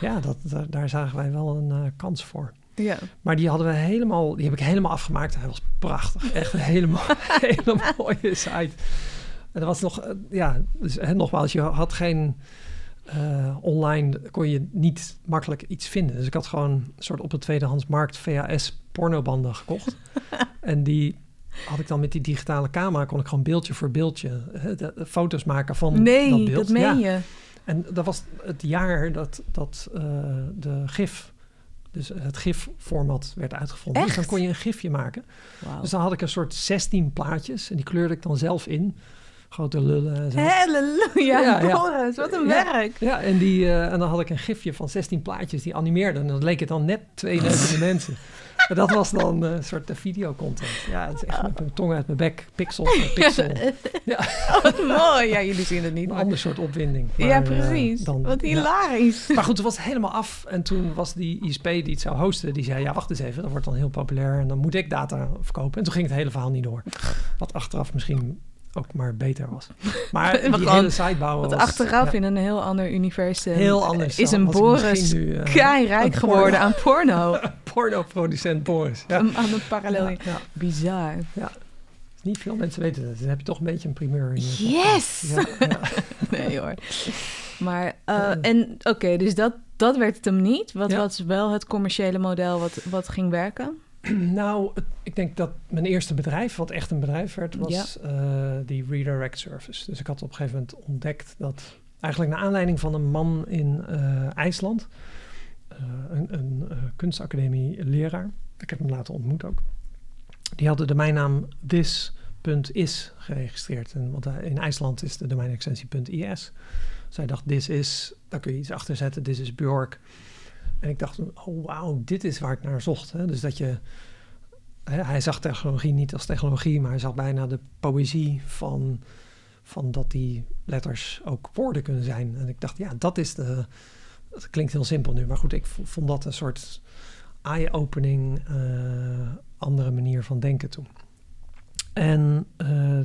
Speaker 2: ja, dat, daar, daar zagen wij wel een eh, kans voor.
Speaker 1: Ja.
Speaker 2: Maar die hadden we helemaal, die heb ik helemaal afgemaakt. Hij was prachtig. Echt een hele, mo- [laughs] hele mooie site. En er was nog, eh, ja, dus, hè, nogmaals, je had geen eh, online, kon je niet makkelijk iets vinden. Dus ik had gewoon een soort op de tweedehands markt VHS pornobanden gekocht. [laughs] en die had ik dan met die digitale camera, kon ik gewoon beeldje voor beeldje hè, de, de foto's maken van
Speaker 1: Nee,
Speaker 2: dat
Speaker 1: dat,
Speaker 2: beeld.
Speaker 1: meen
Speaker 2: Ja.
Speaker 1: je.
Speaker 2: En dat was het jaar dat, dat eh, de GIF, dus het GIF-format werd uitgevonden. Dus dan kon je een GIFje maken.
Speaker 1: Wauw.
Speaker 2: Dus dan had ik een soort 16 plaatjes en die kleurde ik dan zelf in. Grote lullen en zo.
Speaker 1: Halleluja,
Speaker 2: Ja, ja.
Speaker 1: Boris, wat een
Speaker 2: Ja.
Speaker 1: werk.
Speaker 2: Ja, en, die, eh, en dan had ik een gifje van 16 plaatjes die animeerden. En dan leek het dan net twee levende [laughs] mensen. En dat was dan eh, een soort uh, videocontent. Ja, het is echt met mijn tong uit mijn bek. Pixel per [laughs] pixel. Ja.
Speaker 1: Oh, wat mooi. Ja, jullie zien het niet.
Speaker 2: Een
Speaker 1: Maar...
Speaker 2: ander soort opwinding.
Speaker 1: Ja,
Speaker 2: Maar, eh,
Speaker 1: precies.
Speaker 2: dan-
Speaker 1: wat
Speaker 2: ja.
Speaker 1: hilarisch.
Speaker 2: Maar goed, het was helemaal af. En toen was die ISP die het zou hosten, die zei... ja, wacht eens even, dat wordt dan heel populair... en dan moet ik data verkopen. En toen ging het hele verhaal niet door. Wat achteraf misschien ook maar beter was. [laughs] Maar die hele site bouwen
Speaker 1: Want
Speaker 2: was...
Speaker 1: achteraf
Speaker 2: ja,
Speaker 1: in een heel ander universum
Speaker 2: heel anders.
Speaker 1: is een Boris
Speaker 2: nu, eh,
Speaker 1: keirijk
Speaker 2: een
Speaker 1: geworden aan porno. [laughs]
Speaker 2: Porno-producent Boris. Ja.
Speaker 1: Aan het parallel.
Speaker 2: Ja, ja.
Speaker 1: Bizar.
Speaker 2: Niet veel mensen weten dat. Dan heb je toch een beetje een primeur in
Speaker 1: Yes!
Speaker 2: Ja, ja. [laughs]
Speaker 1: Nee hoor. Maar, eh,
Speaker 2: Ja.
Speaker 1: en oké, dus dat, dat werd het hem niet. Wat
Speaker 2: Ja.
Speaker 1: was wel het commerciële model wat, wat ging werken? [clears throat]
Speaker 2: Nou, ik denk dat mijn eerste bedrijf, wat echt een bedrijf werd, was eh, die redirect service. Dus ik had op een gegeven moment ontdekt dat eigenlijk naar aanleiding van een man in eh, IJsland, eh, een, een kunstacademie leraar, ik heb hem laten ontmoet ook, die had de domeinnaam this.is geregistreerd. En, want in IJsland is de domeinextensie .is. Zij dacht, this is, daar kun je iets achter zetten, this is Bjork. En ik dacht, oh wauw, dit is waar ik naar zocht. Hè? Dus dat je, hè, hij zag technologie niet als technologie, maar hij zag bijna de poëzie van, van dat die letters ook woorden kunnen zijn. En ik dacht, ja, dat is de, dat klinkt heel simpel nu, maar goed, ik vond dat een soort eye-opening, eh, andere manier van denken toen. En eh,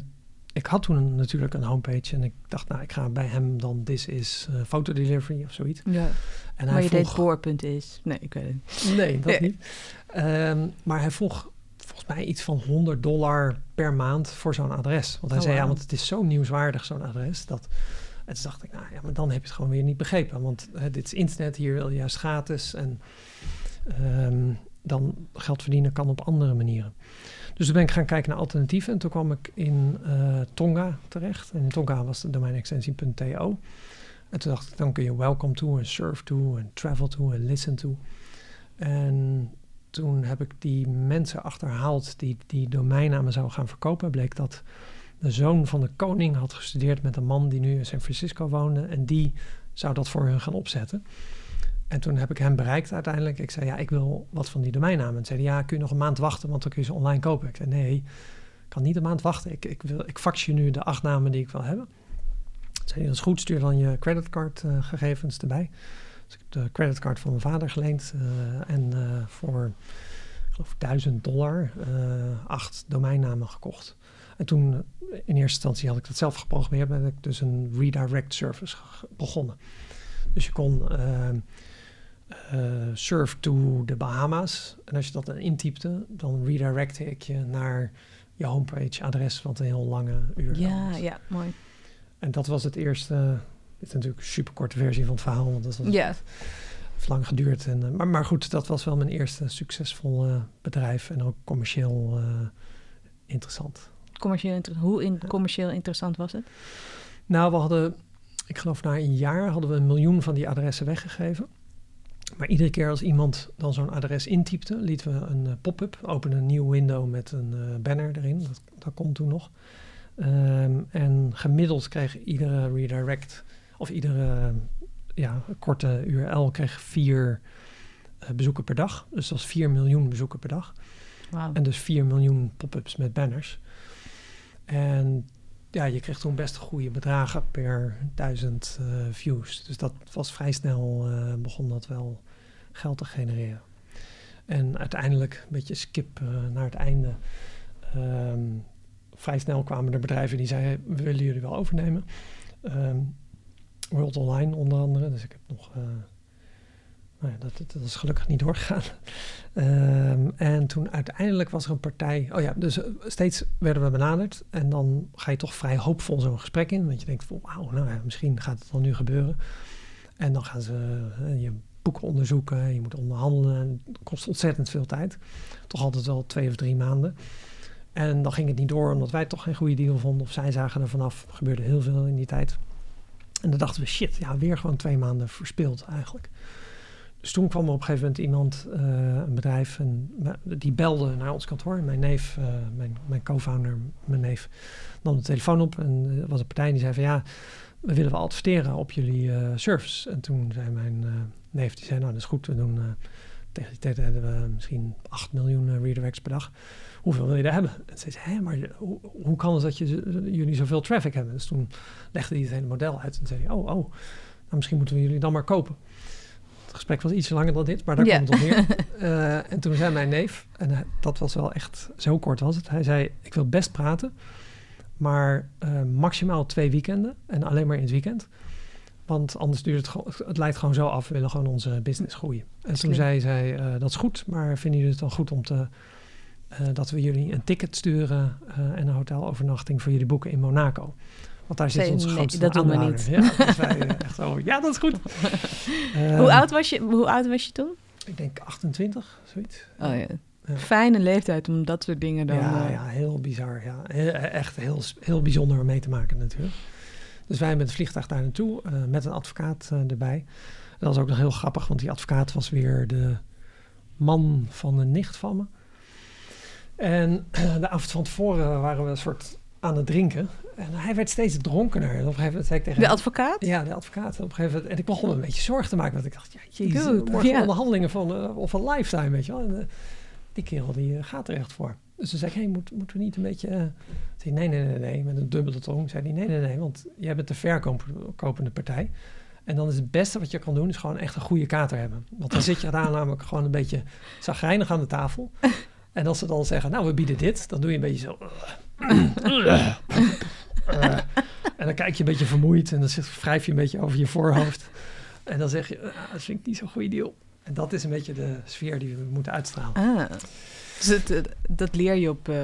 Speaker 2: ik had toen natuurlijk een homepage en ik dacht, nou, ik ga bij hem dan This is eh fotodelivery of zoiets.
Speaker 1: Ja.
Speaker 2: En
Speaker 1: maar
Speaker 2: hij
Speaker 1: je
Speaker 2: vroeg,
Speaker 1: deed boorpunt is. Nee, ik weet het niet.
Speaker 2: Nee, dat
Speaker 1: Nee.
Speaker 2: niet. Ehm, maar hij vroeg volgens mij iets van 100 dollar per maand voor zo'n adres. Want hij
Speaker 1: Oh,
Speaker 2: zei, ja, want het is zo nieuwswaardig, zo'n adres. Dat... En toen dacht ik, nou ja, maar dan heb je het gewoon weer niet begrepen. Want hè, dit is internet, hier wil je juist gratis. En ehm, dan geld verdienen kan op andere manieren. Dus toen ben ik gaan kijken naar alternatieven. En toen kwam ik in eh, Tonga terecht. En in Tonga was de domeinextensie.to. En toen dacht ik, dan kun je welcome to en surf to en travel to en listen to. En toen heb ik die mensen achterhaald die die domeinnamen zouden gaan verkopen. Bleek dat de zoon van de koning had gestudeerd met een man die nu in San Francisco woonde. En die zou dat voor hun gaan opzetten. En toen heb ik hem bereikt uiteindelijk. Ik zei, ja, ik wil wat van die domeinnamen. En zei ja, kun je nog een maand wachten, want dan kun je ze online kopen. Ik zei, nee, ik kan niet een maand wachten. Ik, ik, wil, ik fax je nu de acht namen die ik wil hebben. Toen zei dat is goed, stuur dan je creditcardgegevens erbij. Dus ik heb de creditcard van mijn vader geleend. eh, en eh, voor, ik geloof, 1000 dollar eh, acht domeinnamen gekocht. En toen, eh, in eerste instantie had ik dat zelf geprogrammeerd. Ben ik dus een redirect service begonnen. Dus je kon eh, surf to de Bahama's. En als je dat dan intypte, dan redirecte ik je naar je homepage adres, wat een heel lange uur
Speaker 1: Ja, ja, mooi.
Speaker 2: En dat was het eerste. Dit is natuurlijk een superkorte versie van het verhaal, want dat was
Speaker 1: Ja,
Speaker 2: heeft lang geduurd. En, eh, maar, maar goed, dat was wel mijn eerste succesvol eh, bedrijf en ook commercieel eh, interessant.
Speaker 1: commercieel inter- hoe in, commercieel interessant was het?
Speaker 2: Nou, we hadden, ik geloof na een jaar hadden we een miljoen van die adressen weggegeven. Maar iedere keer als iemand dan zo'n adres intypte, lieten we een eh, pop-up, openen een nieuw window met een eh, banner erin. Dat, dat kon toen nog. Ehm, en gemiddeld kreeg iedere redirect, of iedere ja, korte URL, kreeg vier eh, bezoeken per dag. Dus dat was 4 miljoen bezoeken per dag. En dus 4 miljoen pop-ups met banners. En ja, je kreeg toen best goede bedragen per duizend eh, views. Dus dat was vrij snel, eh, begon dat wel geld te genereren. En uiteindelijk, een beetje skip eh, naar het einde. ehm, vrij snel kwamen er bedrijven die zeiden, we willen jullie wel overnemen. Ehm, World Online onder andere. Dus ik heb nog... nou ja, dat, dat is gelukkig niet doorgegaan. [laughs] Ehm, en toen uiteindelijk was er een partij. Oh ja, dus eh, steeds werden we benaderd. En dan ga je toch vrij hoopvol zo'n gesprek in. Want je denkt wauw, nou ja, misschien gaat het dan nu gebeuren. En dan gaan ze eh, je boeken onderzoeken. Je moet onderhandelen. En het kost ontzettend veel tijd. Toch altijd wel twee of drie maanden. En dan ging het niet door omdat wij toch geen goede deal vonden. Of zij zagen er vanaf. Er gebeurde heel veel in die tijd. En dan dachten we, shit, ja, weer gewoon twee maanden verspild eigenlijk. Dus toen kwam er op een gegeven moment iemand, uh, een bedrijf, en die belde naar ons kantoor. Mijn neef, uh, mijn, mijn co-founder, mijn neef, nam de telefoon op. En er was een partij die zei van ja, we willen wel adverteren op jullie service. En toen zei mijn neef, die zei nou dat is goed, we doen, tegen die tijd hadden we misschien 8 miljoen redirects per dag. Hoeveel wil je daar hebben? En ze hé, maar hoe, hoe, kan het dat je, jullie zoveel traffic hebben? Dus toen legde hij het hele model uit en zei hij, oh, oh, nou misschien moeten we jullie dan maar kopen. Het gesprek was iets langer dan dit, maar daar ja. komt het op neer. uh, [laughs] en toen zei mijn neef, en hij, dat was wel echt, zo kort was het. Hij zei, ik wil best praten, maar uh, maximaal twee weekenden en alleen maar in het weekend. Want anders duurt het gewoon, het leidt gewoon zo af. We willen gewoon onze business groeien. En toen zei zij, uh, dat is goed, maar vinden jullie het dan goed om te, dat we jullie een ticket sturen en een hotelovernachting voor jullie boeken in Monaco? Want daar zit ons nee, grootste
Speaker 1: dat doen we niet.
Speaker 2: Ja, dus wij, echt zo, ja, dat is goed. [laughs]
Speaker 1: hoe, oud was je, hoe oud was je toen?
Speaker 2: Ik denk 28, zoiets.
Speaker 1: Oh ja. Ja. Fijne leeftijd om dat soort dingen dan...
Speaker 2: Ja,
Speaker 1: uh...
Speaker 2: ja heel bizar. Ja. Echt heel, heel bijzonder om mee te maken natuurlijk. Dus wij met het vliegtuig daar naartoe, uh, met een advocaat uh, erbij. Dat was ook nog heel grappig, want die advocaat was weer de man van een nicht van me. En [clears throat] de avond van tevoren waren we een soort aan het drinken. En hij werd steeds dronkener. En op een gegeven moment zei ik tegen
Speaker 1: De
Speaker 2: hem,
Speaker 1: advocaat?
Speaker 2: Ja, de advocaat. Op een gegeven moment, en ik begon me een beetje zorgen te maken. Want ik dacht, ja, jezus, Dude, morgen ja. onderhandelingen van, uh, of een lifetime, weet je wel. En uh, die kerel, die uh, gaat er echt voor. Dus toen zei ik, hey, moet, moeten we niet een beetje... Zei, nee, nee, nee, nee, met een dubbele tong. Zei hij, nee, nee, nee, want jij bent de verkopende partij. En dan is het beste wat je kan doen, is gewoon echt een goede kater hebben. Want dan zit je daar namelijk gewoon een beetje zagrijnig aan de tafel. [laughs] En als ze dan zeggen, nou, we bieden dit, dan doe je een beetje zo... Uh, en dan kijk je een beetje vermoeid en dan wrijf je een beetje over je voorhoofd. En dan zeg je, ah, dat vind ik niet zo'n goede deal. En dat is een beetje de sfeer die we moeten uitstralen.
Speaker 1: Ah. Dus het, dat leer je op, uh,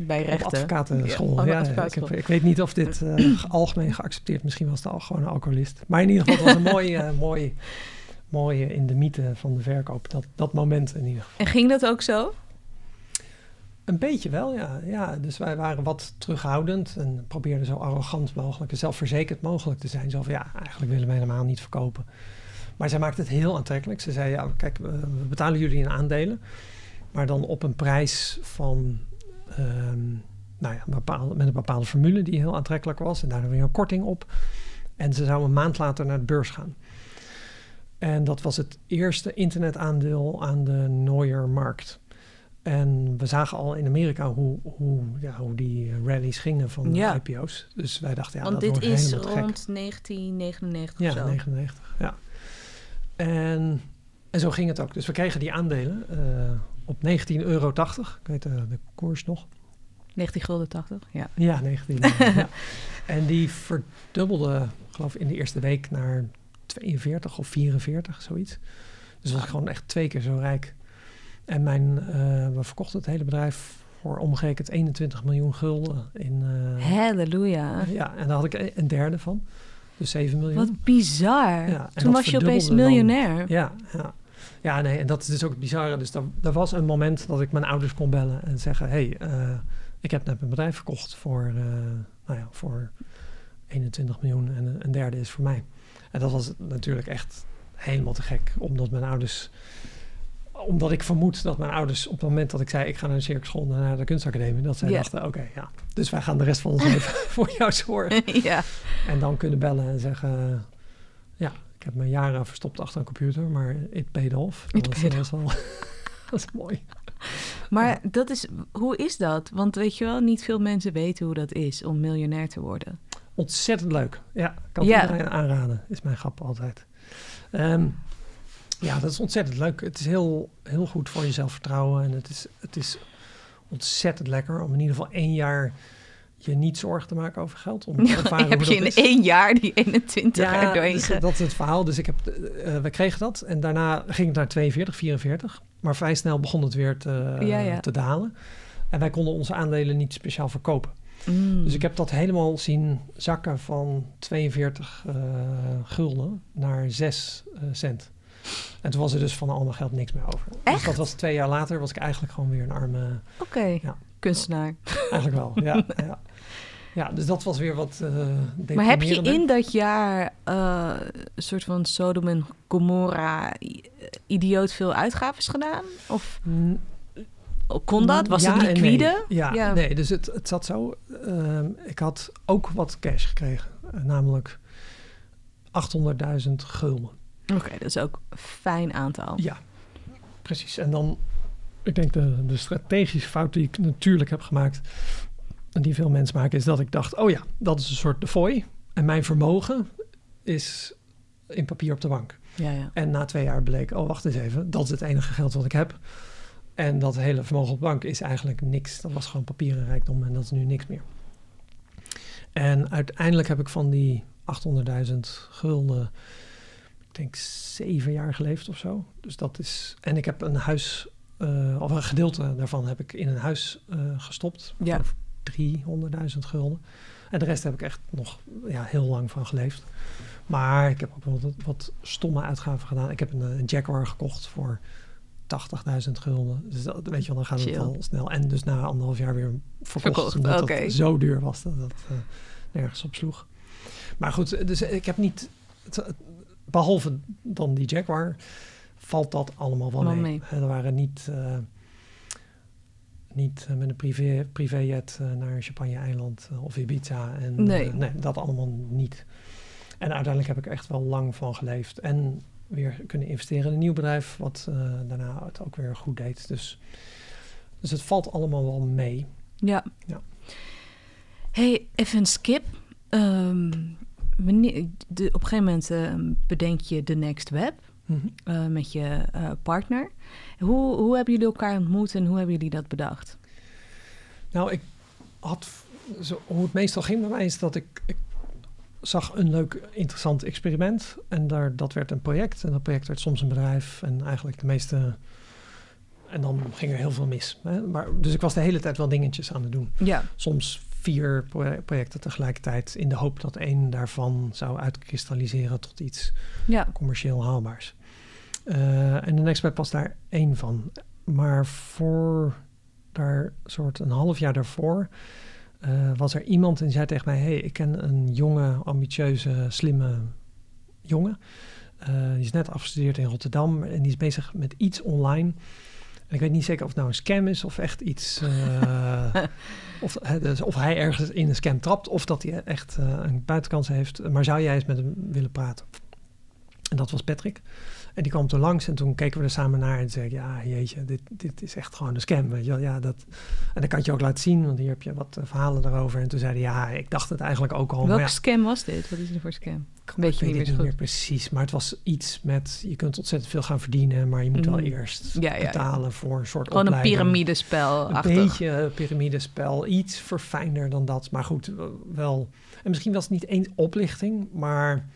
Speaker 1: bij rechten?
Speaker 2: Op advocatenschool, ja. ja ik, heb, ik, weet niet of dit uh, algemeen geaccepteerd Misschien was het al gewoon een alcoholist. Maar in ieder geval, het was een mooi, uh, [laughs] mooi, mooi in de mythe van de verkoop. Dat, dat moment in ieder geval.
Speaker 1: En ging dat ook zo?
Speaker 2: Een beetje wel, ja. ja. Dus wij waren wat terughoudend en probeerden zo arrogant mogelijk en zelfverzekerd mogelijk te zijn. Zo van ja, eigenlijk willen we helemaal niet verkopen. Maar zij maakte het heel aantrekkelijk. Ze zei: ja, kijk, we betalen jullie in aandelen, maar dan op een prijs van. Um, nou ja, bepaalde, met een bepaalde formule die heel aantrekkelijk was. En daar weer een korting op. En ze zou een maand later naar de beurs gaan. En dat was het eerste internetaandeel aan de Neuer-markt. En we zagen al in Amerika hoe, hoe, ja, hoe die rallies gingen van
Speaker 1: ja.
Speaker 2: IPO's. Dus wij dachten, ja,
Speaker 1: Want
Speaker 2: dat
Speaker 1: dit
Speaker 2: wordt
Speaker 1: is rond
Speaker 2: gek.
Speaker 1: 1999
Speaker 2: Ja,
Speaker 1: of zo.
Speaker 2: 99, ja. En, en zo ging het ook. Dus we kregen die aandelen uh, op 19,80 euro. Ik weet uh, de koers nog.
Speaker 1: 19 gulden 80, ja.
Speaker 2: Ja, 19. ja. [laughs] En die verdubbelde, geloof ik, in de eerste week naar 42 of 44, zoiets. Dus was gewoon echt twee keer zo rijk. En mijn, uh, we verkochten het hele bedrijf voor omgerekend 21 miljoen gulden. In, uh,
Speaker 1: Halleluja.
Speaker 2: Ja, en daar had ik een derde van. Dus 7 miljoen.
Speaker 1: Wat bizar. Ja, Toen was je opeens miljonair.
Speaker 2: Dan, ja, ja. ja, nee, en dat is dus ook het bizarre. Dus er was een moment dat ik mijn ouders kon bellen en zeggen... hé, hey, uh, ik heb net mijn bedrijf verkocht voor, nou ja, voor 21 miljoen en een derde is voor mij. En dat was natuurlijk echt helemaal te gek, omdat mijn ouders omdat ik vermoed dat mijn ouders op het moment dat ik zei... ik ga naar de circusschool, naar de kunstacademie... dat zij dachten, oké, ja. Dus wij gaan de rest van ons [laughs] leven [laughs] voor jou zorgen. [laughs]
Speaker 1: ja.
Speaker 2: En dan kunnen bellen en zeggen... ja, ik heb mijn jaren verstopt achter een computer... maar it paid off.
Speaker 1: It
Speaker 2: dat,
Speaker 1: paid
Speaker 2: wel, dat is mooi.
Speaker 1: Maar dat is, hoe is dat? Want weet je wel, niet veel mensen weten hoe dat is om miljonair te worden.
Speaker 2: Ontzettend leuk. Ja, ik kan
Speaker 1: Ja.
Speaker 2: iedereen aanraden. Is mijn grap altijd. Ehm, ja, dat is ontzettend leuk. Het is heel, heel goed voor je zelfvertrouwen. En het is, het is ontzettend lekker om in ieder geval één jaar je niet zorgen te maken over geld. Om [laughs] te
Speaker 1: Ja, heb je in
Speaker 2: is.
Speaker 1: één jaar die 21 er doorheen
Speaker 2: dus dat is het verhaal. Dus ik heb, eh, we kregen dat en daarna ging het naar 42, 44. Maar vrij snel begon het weer te,
Speaker 1: Ja, ja.
Speaker 2: te dalen. En wij konden onze aandelen niet speciaal verkopen.
Speaker 1: Mm.
Speaker 2: Dus ik heb dat helemaal zien zakken van 42 eh, gulden naar 6 eh, cent. En toen was er dus van al mijn geld niks meer over. Dus
Speaker 1: Echt?
Speaker 2: dat was twee jaar later, was ik eigenlijk gewoon weer een arme...
Speaker 1: Oké.
Speaker 2: Ja.
Speaker 1: Kunstenaar.
Speaker 2: Eigenlijk wel, ja. [laughs] ja. Ja, dus dat was weer wat uh,
Speaker 1: Maar heb je in dat jaar uh, een soort van Sodom en Gomorra idioot veel uitgaves gedaan? Of kon dat? Was
Speaker 2: ja
Speaker 1: het liquide?
Speaker 2: Nee. Ja, nee, dus het, het zat zo. Uh, ik had ook wat cash gekregen, uh, namelijk 800.000 gulden.
Speaker 1: Oké, dat is ook een fijn aantal.
Speaker 2: Ja, precies. En dan, ik denk de, de strategische fout die ik natuurlijk heb gemaakt en die veel mensen maken, is dat ik dacht: oh ja, dat is een soort de fooi. En mijn vermogen is in papier op de bank.
Speaker 1: Ja, ja.
Speaker 2: En na twee jaar bleek: oh, wacht eens even, dat is het enige geld wat ik heb. En dat hele vermogen op de bank is eigenlijk niks. Dat was gewoon papieren rijkdom en dat is nu niks meer. En uiteindelijk heb ik van die 800.000 gulden, ik denk zeven jaar geleefd of zo. Dus dat is. En ik heb een huis, uh, of een gedeelte daarvan heb ik in een huis uh, gestopt.
Speaker 1: Ja.
Speaker 2: 300.000 gulden. En de rest heb ik echt nog ja, heel lang van geleefd. Maar ik heb ook wel wat, wat stomme uitgaven gedaan. Ik heb een, een Jaguar gekocht voor 80.000 gulden. Dus dat, weet je wel, dan gaat het al snel. En dus na anderhalf jaar weer verkocht. verkocht. Omdat okay. het zo duur was dat uh, nergens op sloeg. Maar goed, dus ik heb niet... Het, behalve dan die Jaguar, valt dat allemaal wel mee. mee. Er waren niet... Uh, niet met een privé, privéjet uh, naar Champagne-eiland of Ibiza. En,
Speaker 1: nee.
Speaker 2: nee, dat allemaal niet. En uiteindelijk heb ik echt wel lang van geleefd. En weer kunnen investeren in een nieuw bedrijf, wat daarna het ook weer goed deed. Dus, dus het valt allemaal wel mee.
Speaker 1: Ja.
Speaker 2: ja.
Speaker 1: Hey, even een skip. Um, wanneer, de, op een gegeven moment uh, bedenk je de Next Web mm -hmm. uh, met je partner. Hoe, hoe hebben jullie elkaar ontmoet en hoe hebben jullie dat bedacht?
Speaker 2: Nou, ik had, zo, hoe het meestal ging bij mij is dat ik, ik zag een leuk, interessant experiment. En daar, dat werd een project. En dat project werd soms een bedrijf. En eigenlijk de meeste. En dan ging er heel veel mis. Hè? Maar, dus ik was de hele tijd wel dingetjes aan het doen.
Speaker 1: Ja.
Speaker 2: Soms vier projecten tegelijkertijd. In de hoop dat één daarvan zou uitkristalliseren tot iets
Speaker 1: ja.
Speaker 2: commercieel haalbaars. Uh, en de Nextweb was daar één van. Maar voor daar soort een half jaar daarvoor uh, was er iemand en die zei tegen mij: Hey, ik ken een jonge, ambitieuze, slimme jongen. Uh, die is net afgestudeerd in Rotterdam en die is bezig met iets online. Ik weet niet zeker of het nou een scam is of echt iets. Uh, [laughs] of, dus of hij ergens in een scam trapt of dat hij echt een buitenkans heeft. Maar zou jij eens met hem willen praten? En dat was Patrick. En die kwam toen langs en toen keken we er samen naar en zei ik, ja, jeetje, dit, dit is echt gewoon een scam. Weet je wel? Ja, dat, en dat kan je ook laten zien, want hier heb je wat verhalen daarover. En toen zei hij, ja, ik dacht het eigenlijk ook al.
Speaker 1: Welke
Speaker 2: ja,
Speaker 1: scam was dit? Wat is het voor scam?
Speaker 2: Weet je niet, niet meer precies, maar het was iets met, je kunt ontzettend veel gaan verdienen, maar je moet mm. wel eerst
Speaker 1: ja, ja,
Speaker 2: betalen voor een soort
Speaker 1: Gewoon
Speaker 2: opleiding.
Speaker 1: een piramidespel.
Speaker 2: Een beetje een piramidespel, iets verfijnder dan dat. Maar goed, wel. En misschien was het niet eens oplichting, maar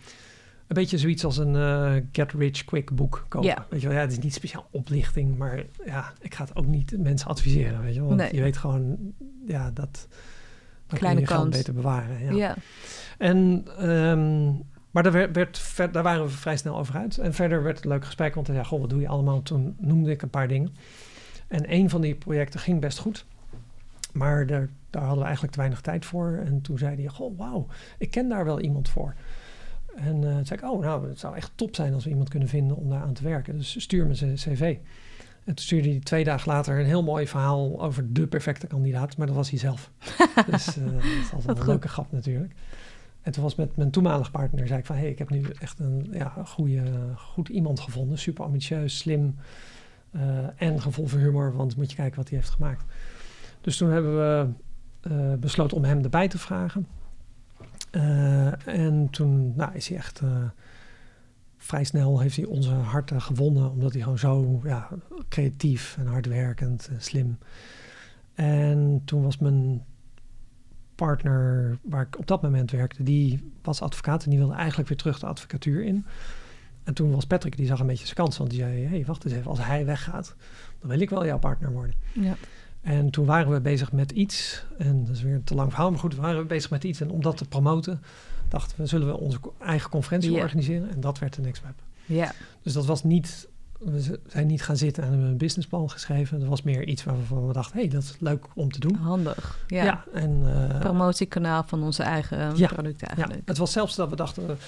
Speaker 2: een beetje zoiets als een uh, get rich quick boek kopen. Weet je wel, ja, het is niet speciaal oplichting, maar ja, ik ga het ook niet mensen adviseren, weet je wel. Want
Speaker 1: nee.
Speaker 2: je weet gewoon, ja, dat
Speaker 1: kleine
Speaker 2: je
Speaker 1: kans
Speaker 2: beter bewaren. Ja.
Speaker 1: ja.
Speaker 2: En, um, maar daar, werd, werd ver, daar waren we vrij snel over uit. En verder werd het een leuk gesprek, want ja, goh, wat doe je allemaal? Toen noemde ik een paar dingen. En een van die projecten ging best goed. Maar daar, daar hadden we eigenlijk te weinig tijd voor. En toen zei hij, goh, wauw, ik ken daar wel iemand voor. En uh, toen zei ik, oh, nou, het zou echt top zijn als we iemand kunnen vinden om daar aan te werken. Dus stuur me zijn cv. En toen stuurde hij twee dagen later een heel mooi verhaal over de perfecte kandidaat. Maar dat was hij zelf. [laughs] dus uh, dat is altijd een leuke grap natuurlijk. En toen was met mijn toenmalige partner, zei ik van... hé, hey, ik heb nu echt een ja, goede, goed iemand gevonden. Super ambitieus, slim uh, en gevoel voor humor. Want moet je kijken wat hij heeft gemaakt. Dus toen hebben we besloten om hem erbij te vragen. Uh, en toen nou, is hij echt uh, vrij snel heeft hij onze harten gewonnen, omdat hij gewoon zo ja, creatief en hardwerkend en slim. En toen was mijn partner, waar ik op dat moment werkte, die was advocaat en die wilde eigenlijk weer terug de advocatuur in. En toen was Patrick, die zag een beetje zijn kans, want die zei: hey, wacht eens even, als hij weggaat, dan wil ik wel jouw partner worden.
Speaker 1: Ja.
Speaker 2: En toen waren we bezig met iets, en dat is weer een te lang verhaal, maar goed, waren we bezig met iets. En om dat te promoten, dachten we, zullen we onze eigen conferentie
Speaker 1: Ja.
Speaker 2: organiseren? En dat werd de Next Web.
Speaker 1: Ja.
Speaker 2: Dus dat was niet we zijn niet gaan zitten en hebben een businessplan geschreven. Dat was meer iets waarvan we dachten, hé, hey, dat is leuk om te doen.
Speaker 1: Handig. Ja.
Speaker 2: Ja, en eh,
Speaker 1: Promotiekanaal van onze eigen
Speaker 2: Ja.
Speaker 1: producten
Speaker 2: ja,
Speaker 1: eigenlijk.
Speaker 2: het was zelfs dat we dachten,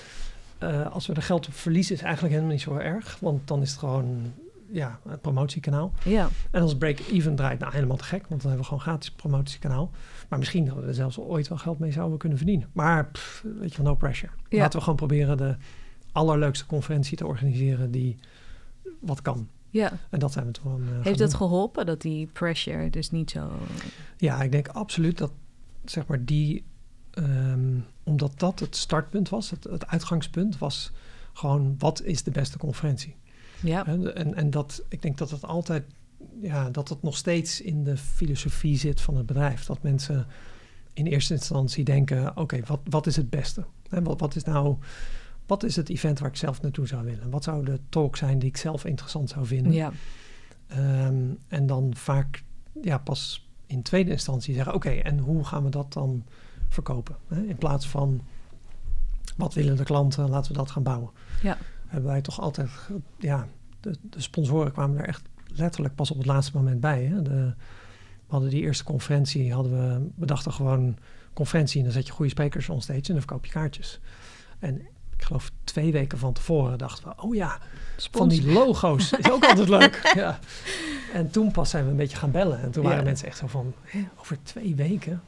Speaker 2: eh, als we er geld op verliezen, is eigenlijk helemaal niet zo erg. Want dan is het gewoon ja, een promotiekanaal.
Speaker 1: Ja.
Speaker 2: En als break-even draait, nou helemaal te gek, want dan hebben we gewoon gratis promotiekanaal. Maar misschien dat we er zelfs ooit wel geld mee zouden kunnen verdienen. Maar pff, weet je no pressure.
Speaker 1: Ja.
Speaker 2: Laten we gewoon proberen de allerleukste conferentie te organiseren die wat kan.
Speaker 1: ja.
Speaker 2: En dat zijn we toen. eh, gaan
Speaker 1: Heeft dat geholpen dat die pressure dus niet zo...
Speaker 2: Ja, ik denk absoluut dat zeg maar die, ehm, omdat dat het startpunt was, het, het uitgangspunt was gewoon wat is de beste conferentie.
Speaker 1: Ja.
Speaker 2: En, en dat, ik denk dat het altijd, ja, dat het nog steeds in de filosofie zit van het bedrijf. Dat mensen in eerste instantie denken, oké, wat, wat is het beste? En wat, wat is nou, wat is het event waar ik zelf naartoe zou willen? Wat zou de talk zijn die ik zelf interessant zou vinden?
Speaker 1: Ja.
Speaker 2: Ehm, en dan vaak ja, pas in tweede instantie zeggen: oké, en hoe gaan we dat dan verkopen? In plaats van wat willen de klanten, laten we dat gaan bouwen.
Speaker 1: Ja.
Speaker 2: Hebben wij toch altijd, ja, de, de sponsoren kwamen er echt letterlijk pas op het laatste moment bij. Hè? De, we hadden die eerste conferentie, hadden we, we dachten gewoon conferentie en dan zet je goede sprekers on stage en dan verkoop je kaartjes. En ik geloof twee weken van tevoren dachten we, oh ja, van die logo's is ook altijd leuk. [laughs] Ja. En toen pas zijn we een beetje gaan bellen. En toen waren
Speaker 1: Ja.
Speaker 2: mensen echt zo van, "Hè, over twee weken?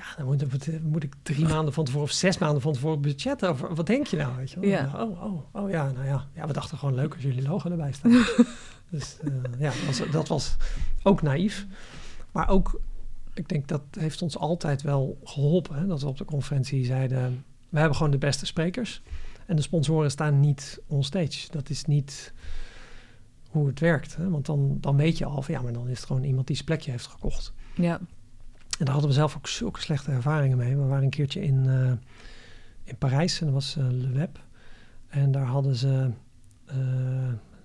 Speaker 2: Ja, dan moet, moet, moet ik drie maanden van tevoren of zes maanden van tevoren budgetten. Over, wat denk je nou? Weet je wel?
Speaker 1: Ja.
Speaker 2: Oh, oh, oh ja, nou ja. Ja, we dachten gewoon leuk als jullie logo erbij staan. [laughs] dus eh, ja, dat was, dat was ook naïef. Maar ook, ik denk dat heeft ons altijd wel geholpen. Hè, dat we op de conferentie zeiden, we hebben gewoon de beste sprekers. En de sponsoren staan niet on stage. Dat is niet hoe het werkt. Hè? Want dan, dan weet je al van ja, maar dan is het gewoon iemand die zijn plekje heeft gekocht.
Speaker 1: Ja.
Speaker 2: En daar hadden we zelf ook zulke slechte ervaringen mee. We waren een keertje in, eh, in Parijs en dat was eh, Le Web. En daar hadden ze, eh,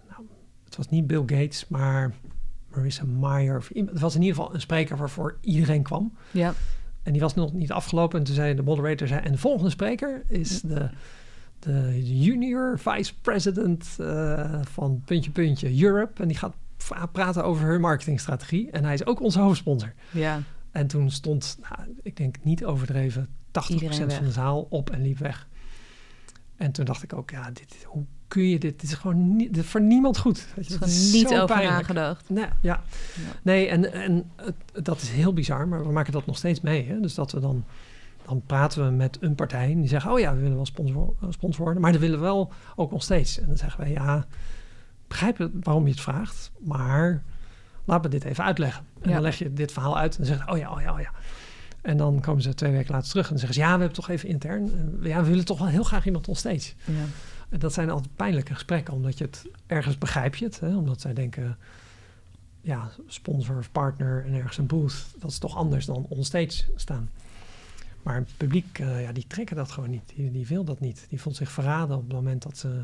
Speaker 2: nou, het was niet Bill Gates, maar Marissa Mayer. Of iemand, het was in ieder geval een spreker waarvoor iedereen kwam.
Speaker 1: Ja.
Speaker 2: En die was nog niet afgelopen. En toen zei de moderator, zei, en de volgende spreker is de, de junior vice president van puntje puntje Europe. En die gaat praten over hun marketingstrategie. En hij is ook onze hoofdsponsor.
Speaker 1: Ja.
Speaker 2: En toen stond, nou, ik denk niet overdreven, 80%
Speaker 1: Iedereen weg.
Speaker 2: van de zaal op en liep weg. En toen dacht ik ook, ja, dit, hoe kun je dit? Dit is gewoon niet, voor niemand goed. Weet je,
Speaker 1: Er
Speaker 2: dat
Speaker 1: is niet
Speaker 2: zo
Speaker 1: over
Speaker 2: pijnlijk.
Speaker 1: nagedacht.
Speaker 2: Nee, ja.
Speaker 1: Ja.
Speaker 2: Nee, en, en het- dat is heel bizar, maar we maken dat nog steeds mee. Hè? Dus dat we dan, dan praten we met een partij en die zeggen, oh ja, we willen wel sponsor, eh, sponsor worden, maar dat willen we wel ook nog steeds. En dan zeggen wij, ja, begrijp het waarom je het vraagt, maar laat me dit even uitleggen. En
Speaker 1: Ja.
Speaker 2: dan leg je dit verhaal uit en dan zeggen, oh ja, oh ja, oh ja. En dan komen ze twee weken later terug en zeggen ze, ja, we hebben toch even intern, eh, ja, we willen toch wel heel graag iemand on stage.
Speaker 1: Ja.
Speaker 2: En dat zijn altijd pijnlijke gesprekken, omdat je het ergens begrijp je het. Hè? Omdat zij denken, ja, sponsor of partner en ergens een booth, dat is toch anders dan onstage staan. Maar het publiek, eh, ja, die trekken dat gewoon niet. Die, die wil dat niet. Die voelt zich verraden op het moment dat ze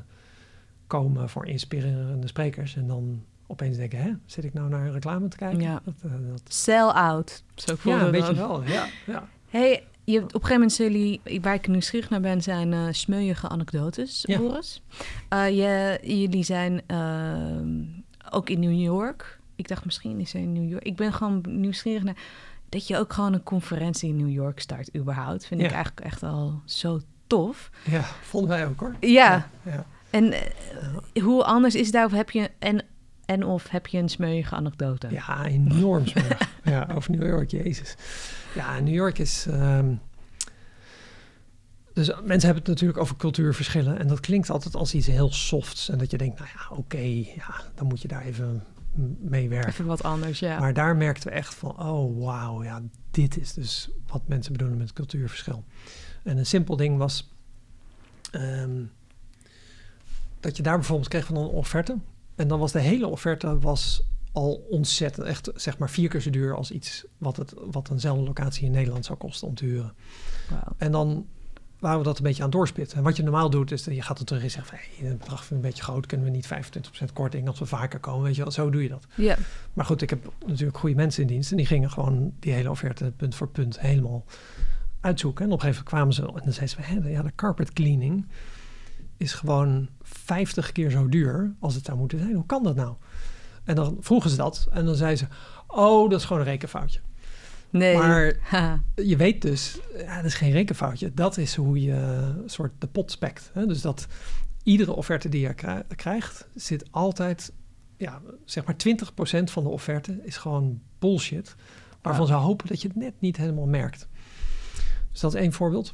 Speaker 2: komen voor inspirerende sprekers. En dan opeens denken, hè, zit ik nou naar een reclame te kijken?
Speaker 1: Ja.
Speaker 2: Dat, eh, dat,
Speaker 1: Sell out. Zo voelde
Speaker 2: ja,
Speaker 1: het
Speaker 2: weet je
Speaker 1: dan.
Speaker 2: wel. Ja, ja.
Speaker 1: Hey, je, op een gegeven moment zijn jullie, waar ik nieuwsgierig naar ben, zijn eh smeuïge anekdotes,
Speaker 2: Ja.
Speaker 1: Boris. Eh, je, jullie zijn ehm, ook in New York. Ik dacht misschien is hij in New York. Ik ben gewoon nieuwsgierig naar dat je ook gewoon een conferentie in New York start überhaupt. Vind ik eigenlijk echt al zo tof.
Speaker 2: ja, vonden wij ook hoor.
Speaker 1: Ja,
Speaker 2: ja.
Speaker 1: en hoe anders is daar of heb je en en of heb je een smeuïge anekdote?
Speaker 2: Ja, enorm smerig. [laughs] ja, over New York, jezus. Ja, New York is... ehm, dus mensen hebben het natuurlijk over cultuurverschillen. En dat klinkt altijd als iets heel softs. En dat je denkt, nou ja, oké, ja, dan moet je daar even mee werken.
Speaker 1: Even wat anders, ja.
Speaker 2: Maar daar merkten we echt van, oh wauw, ja, dit is dus wat mensen bedoelen met cultuurverschil. En een simpel ding was ehm, dat je daar bijvoorbeeld kreeg van een offerte. En dan was de hele offerte was al ontzettend, echt zeg maar vier keer zo duur als iets wat, het, wat eenzelfde locatie in Nederland zou kosten om te huren. En dan waren we dat een beetje aan het doorspitten. En wat je normaal doet, is dat je gaat er terug en zegt van... Hey, het bedrag vind ik een beetje groot, kunnen we niet 25% korting als we vaker komen? Weet je wel, zo doe je dat.
Speaker 1: Ja,
Speaker 2: Maar goed, ik heb natuurlijk goede mensen in dienst. En die gingen gewoon die hele offerte punt voor punt helemaal uitzoeken. En op een gegeven moment kwamen ze en dan zeiden ze... Hé, ja, de carpet cleaning is gewoon 50 keer zo duur als het zou moeten zijn. Hoe kan dat nou? En dan vroegen ze dat en dan zeiden ze, oh, dat is gewoon een rekenfoutje.
Speaker 1: Nee.
Speaker 2: Maar [laughs]
Speaker 1: Ha.
Speaker 2: je weet dus, ja, dat is geen rekenfoutje. Dat is hoe je een soort de pot spekt. Hè? Dus dat iedere offerte die je krij- krijgt, zit altijd, ja, zeg maar 20% van de offerte is gewoon bullshit. Waarvan
Speaker 1: Ja.
Speaker 2: ze hopen dat je het net niet helemaal merkt. Dus dat is één voorbeeld.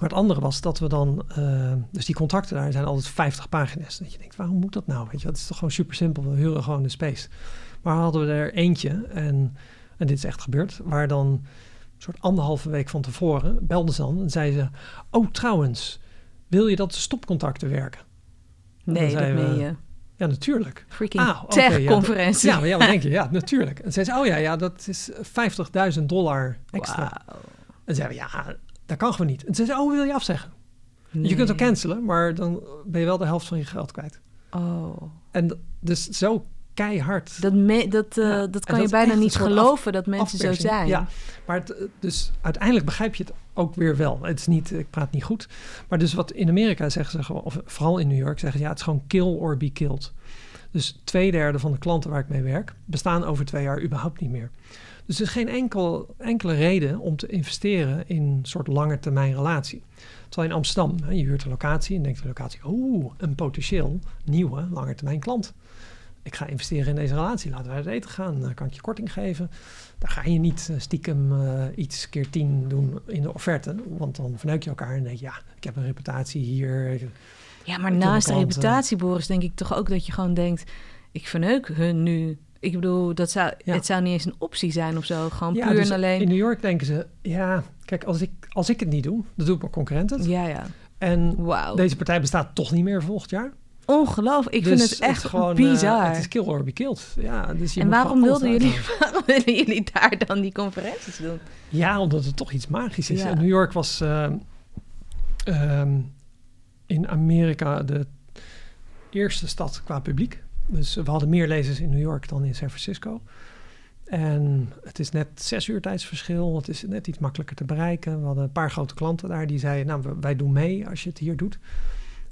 Speaker 2: Maar het andere was dat we dan, eh, dus die contracten daar zijn altijd 50 pagina's. Dat je denkt, waarom moet dat nou? Weet je, het is toch gewoon super simpel. We huren gewoon de space. Maar hadden we er eentje en, en dit is echt gebeurd, waar dan een soort anderhalve week van tevoren belden ze dan en zeiden ze, oh trouwens, wil je dat de stopcontacten werken?
Speaker 1: Nee, dat meen je.
Speaker 2: Ja, natuurlijk.
Speaker 1: Freaking
Speaker 2: Ah, ja,
Speaker 1: tech-conferentie.
Speaker 2: Ja, maar ja, wat denk je? Ja, natuurlijk. En zeiden ze, oh ja, ja, dat is 50.000 dollar extra. En zeiden we, ja, dat kan gewoon niet. En ze zeiden, oh, wil je afzeggen? Je kunt ook cancelen, maar dan ben je wel de helft van je geld kwijt.
Speaker 1: Oh.
Speaker 2: En dus zo keihard.
Speaker 1: Dat, me, dat, eh,
Speaker 2: Ja,
Speaker 1: dat kan
Speaker 2: dat
Speaker 1: je bijna niet geloven dat mensen zo zijn.
Speaker 2: Ja, maar het, dus uiteindelijk begrijp je het ook weer wel. Het is niet, ik praat niet goed. Maar dus wat in Amerika zeggen ze gewoon, of vooral in New York zeggen ze, ja, het is gewoon kill or be killed. Dus twee derde van de klanten waar ik mee werk, bestaan over twee jaar überhaupt niet meer. Dus er is geen enkel, enkele reden om te investeren in een soort lange termijn relatie. Terwijl in Amsterdam, hè, je huurt een locatie en denkt de locatie, oeh, een potentieel nieuwe lange termijn klant. Ik ga investeren in deze relatie, laten wij het eten gaan, dan kan ik je korting geven. Daar ga je niet eh, stiekem eh, iets keer tien doen in de offerte, want dan verneuk je elkaar en denk je, ja, ik heb een reputatie hier.
Speaker 1: Ja, maar naast de
Speaker 2: klant,
Speaker 1: reputatie, Boris, denk ik toch ook dat je gewoon denkt... ik verneuk hun nu. Ik bedoel, dat zou,
Speaker 2: Ja.
Speaker 1: het zou niet eens een optie zijn of zo. Gewoon
Speaker 2: Ja,
Speaker 1: puur
Speaker 2: dus
Speaker 1: en alleen...
Speaker 2: In New York denken ze, ja, kijk, als ik, als ik het niet doe, dan doe ik mijn concurrent het.
Speaker 1: Ja, ja.
Speaker 2: En
Speaker 1: Wauw.
Speaker 2: deze partij bestaat toch niet meer volgend jaar.
Speaker 1: Ongelooflijk. Ik
Speaker 2: Dus
Speaker 1: vind het echt
Speaker 2: gewoon, eh,
Speaker 1: bizar.
Speaker 2: het is kill or be killed. Ja, dus je
Speaker 1: en waarom wilden, jullie, [laughs] waarom jullie daar dan die conferenties doen?
Speaker 2: Ja, omdat het toch iets magisch is.
Speaker 1: Ja.
Speaker 2: New York was eh, ehm, in Amerika de eerste stad qua publiek. Dus we hadden meer lezers in New York dan in San Francisco. En het is net zes uur tijdsverschil. Het is net iets makkelijker te bereiken. We hadden een paar grote klanten daar die zeiden... nou, wij doen mee als je het hier doet.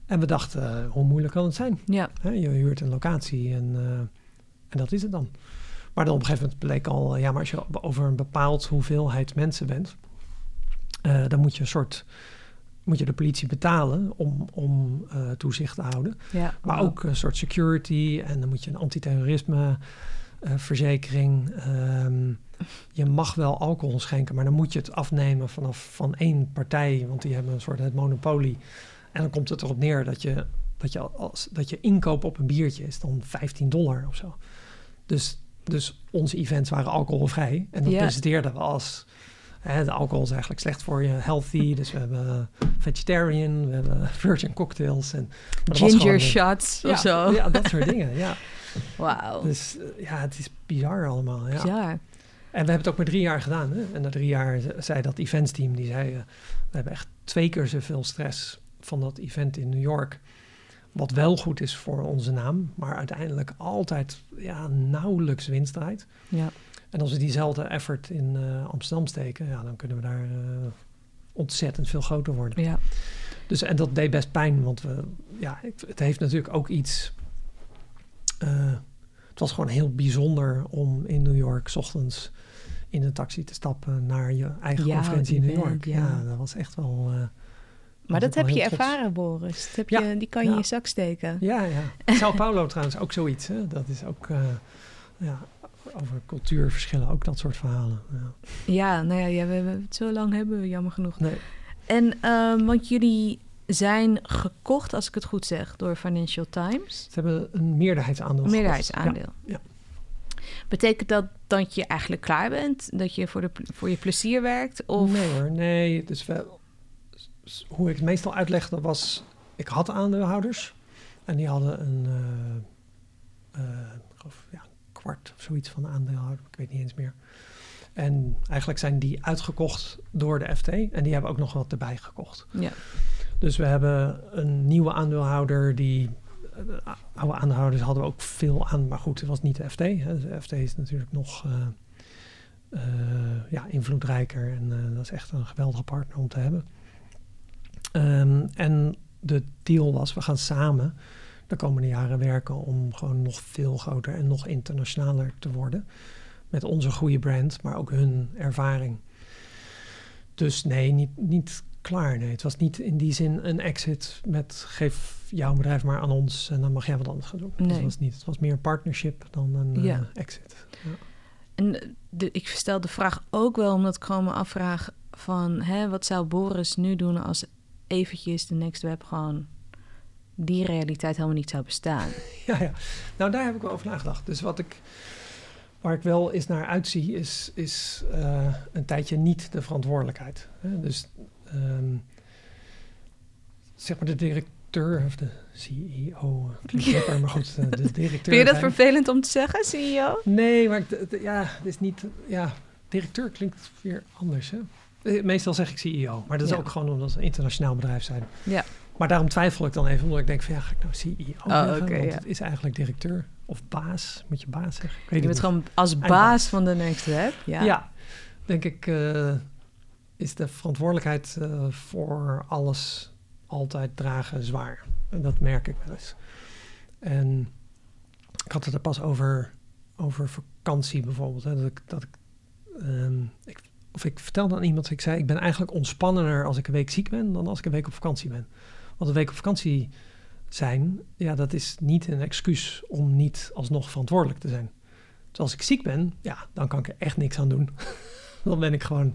Speaker 2: En we dachten, eh, hoe moeilijk kan het zijn?
Speaker 1: Ja,
Speaker 2: je huurt een locatie en, eh, en dat is het dan. Maar dan op een gegeven moment bleek al, ja, maar als je over een bepaald hoeveelheid mensen bent, eh, dan moet je een soort, moet je de politie betalen om, om eh, toezicht te houden.
Speaker 1: ja.
Speaker 2: Maar ook een soort security en dan moet je een antiterrorisme eh, verzekering. Ehm, je mag wel alcohol schenken, maar dan moet je het afnemen vanaf van één partij, want die hebben een soort het monopolie. En dan komt het erop neer dat je, dat je, als, dat je inkoop op een biertje is dan 15 dollar of zo. Dus, dus onze events waren alcoholvrij. En dat presenteerden we als... De alcohol is eigenlijk slecht voor je, healthy. Dus we hebben vegetarian, we hebben [laughs] virgin cocktails. En,
Speaker 1: Ginger shots
Speaker 2: ja,
Speaker 1: of zo.
Speaker 2: Ja, dat soort dingen, ja. [laughs]
Speaker 1: Wauw.
Speaker 2: Dus eh, ja, het is bizar allemaal, ja.
Speaker 1: Bizar.
Speaker 2: En we hebben het ook maar drie jaar gedaan. Hè? En na drie jaar ze- zei dat eventsteam, die zei... eh, we hebben echt twee keer zoveel stress van dat event in New York. Wat wel goed is voor onze naam, maar uiteindelijk altijd ja, nauwelijks winst draait.
Speaker 1: Ja.
Speaker 2: En als we diezelfde effort in eh, Amsterdam steken, ja, dan kunnen we daar eh, ontzettend veel groter worden.
Speaker 1: ja.
Speaker 2: Dus, en dat deed best pijn, want we, ja, het, heeft natuurlijk ook iets. eh, het was gewoon heel bijzonder om in New York 's ochtends in een taxi te stappen naar je eigen
Speaker 1: Ja,
Speaker 2: conferentie in New York.
Speaker 1: ja.
Speaker 2: Ja. dat was echt wel.
Speaker 1: Maar dat heb je
Speaker 2: trots.
Speaker 1: ervaren, Boris. Dat heb
Speaker 2: Ja,
Speaker 1: je, die kan je
Speaker 2: ja.
Speaker 1: in je zak steken.
Speaker 2: Ja, ja. [laughs] Sao Paulo trouwens ook zoiets. Hè? Dat is ook. ja, over cultuurverschillen, ook dat soort verhalen. Ja.
Speaker 1: Ja, nou ja, ja, we, we- zo lang hebben we jammer genoeg.
Speaker 2: Nee,
Speaker 1: En ehm, want jullie zijn gekocht, als ik het goed zeg, door Financial Times.
Speaker 2: ze hebben een meerderheidsaandeel.
Speaker 1: Een meerderheidsaandeel.
Speaker 2: Ja,
Speaker 1: Betekent dat dat je eigenlijk klaar bent? Dat je voor, de, voor je plezier werkt? Of...
Speaker 2: Nee hoor, nee. Dus we, s- hoe ik het meestal uitlegde was... Ik had aandeelhouders. En die hadden een... eh, eh, ja, een kwart of zoiets van de aandeelhouder. Ik weet niet eens meer. En eigenlijk zijn die uitgekocht door de FT. En die hebben ook nog wat erbij gekocht.
Speaker 1: Ja.
Speaker 2: Dus we hebben een nieuwe aandeelhouder die... eh, oude aandeelhouders hadden we ook veel aan, maar goed, het was niet de FT. Hè. De FT is natuurlijk nog eh, eh, ja, invloedrijker en dat is echt een geweldige partner om te hebben. Ehm, en de deal was, we gaan samen de komende jaren werken om gewoon nog veel groter en nog internationaler te worden. Met onze goede brand, maar ook hun ervaring. Dus nee, niet, niet klaar. Nee, het was niet in die zin een exit met geef jouw bedrijf maar aan ons en dan mag jij wat anders gaan doen.
Speaker 1: Nee.
Speaker 2: Het was niet. Het was meer een partnership dan een
Speaker 1: Ja.
Speaker 2: eh, exit. Ja.
Speaker 1: En de, ik stel de vraag ook wel omdat ik gewoon me afvraag van... Hè, wat zou Boris nu doen als eventjes de Next Web gewoon... die realiteit helemaal niet zou bestaan? [laughs]
Speaker 2: Ja, ja. Nou, daar heb ik wel over nagedacht. Dus wat ik, waar ik wel eens naar uitzie, is, is eh, een tijdje niet de verantwoordelijkheid. Hè? Dus ehm, zeg maar de directeur of de CEO, eh, klinkt [laughs] lekker, maar goed, eh, de directeur.
Speaker 1: Vind je dat vervelend om te zeggen, CEO?
Speaker 2: Nee, maar ja, het is niet. Ja, directeur klinkt weer anders. Hè? Meestal zeg ik CEO, maar dat is
Speaker 1: Ja.
Speaker 2: ook gewoon omdat we een internationaal bedrijf zijn.
Speaker 1: Ja.
Speaker 2: Maar daarom twijfel ik dan even, omdat ik denk van ja, ga ik nou CEO zeggen?
Speaker 1: oké,
Speaker 2: Want
Speaker 1: ja.
Speaker 2: het is eigenlijk directeur of baas, moet je baas zeggen. Ik weet
Speaker 1: Je bent
Speaker 2: niet.
Speaker 1: gewoon als baas van de Next Web. Ja.
Speaker 2: Ja. denk ik, eh, is de verantwoordelijkheid eh, voor alles altijd dragen zwaar. En dat merk ik wel eens. En ik had het er pas over, over vakantie bijvoorbeeld. Hè, dat ik, dat ik, ehm, ik, of ik vertelde aan iemand, ik zei, ik ben eigenlijk ontspannender als ik een week ziek ben dan als ik een week op vakantie ben. Want een week op vakantie zijn, ja, dat is niet een excuus om niet alsnog verantwoordelijk te zijn. Dus als ik ziek ben, ja, dan kan ik er echt niks aan doen. [laughs] dan ben ik gewoon,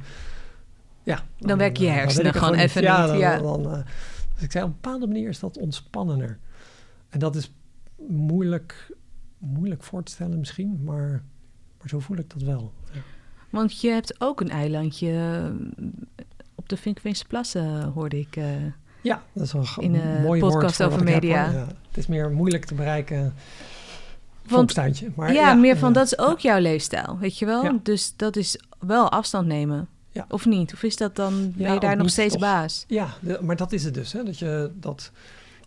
Speaker 2: ja.
Speaker 1: Dan werken je
Speaker 2: eh,
Speaker 1: hersenen
Speaker 2: er
Speaker 1: gewoon even
Speaker 2: ja,
Speaker 1: niet,
Speaker 2: Dan,
Speaker 1: ja.
Speaker 2: dan, eh, dus ik zei, op een bepaalde manier is dat ontspannender. En dat is moeilijk, moeilijk voor te stellen misschien, maar, maar zo voel ik dat wel. Ja.
Speaker 1: Want je hebt ook een eilandje eh, op de Vinkveense Plassen, hoorde ik. Eh.
Speaker 2: Ja, dat is wel een
Speaker 1: In een
Speaker 2: mooi woord
Speaker 1: podcast over
Speaker 2: heb,
Speaker 1: media.
Speaker 2: ja, het is meer moeilijk te bereiken
Speaker 1: Want-.
Speaker 2: Maar
Speaker 1: ja, meer van
Speaker 2: eh,
Speaker 1: dat is ook jouw leefstijl, weet je wel?
Speaker 2: Ja.
Speaker 1: Dus dat is wel afstand nemen.
Speaker 2: Ja.
Speaker 1: Of niet? Of is dat dan, ben
Speaker 2: Ja,
Speaker 1: je daar nog
Speaker 2: niet,
Speaker 1: steeds baas?
Speaker 2: Ja, de- maar dat is het dus. Hè? Dat je dat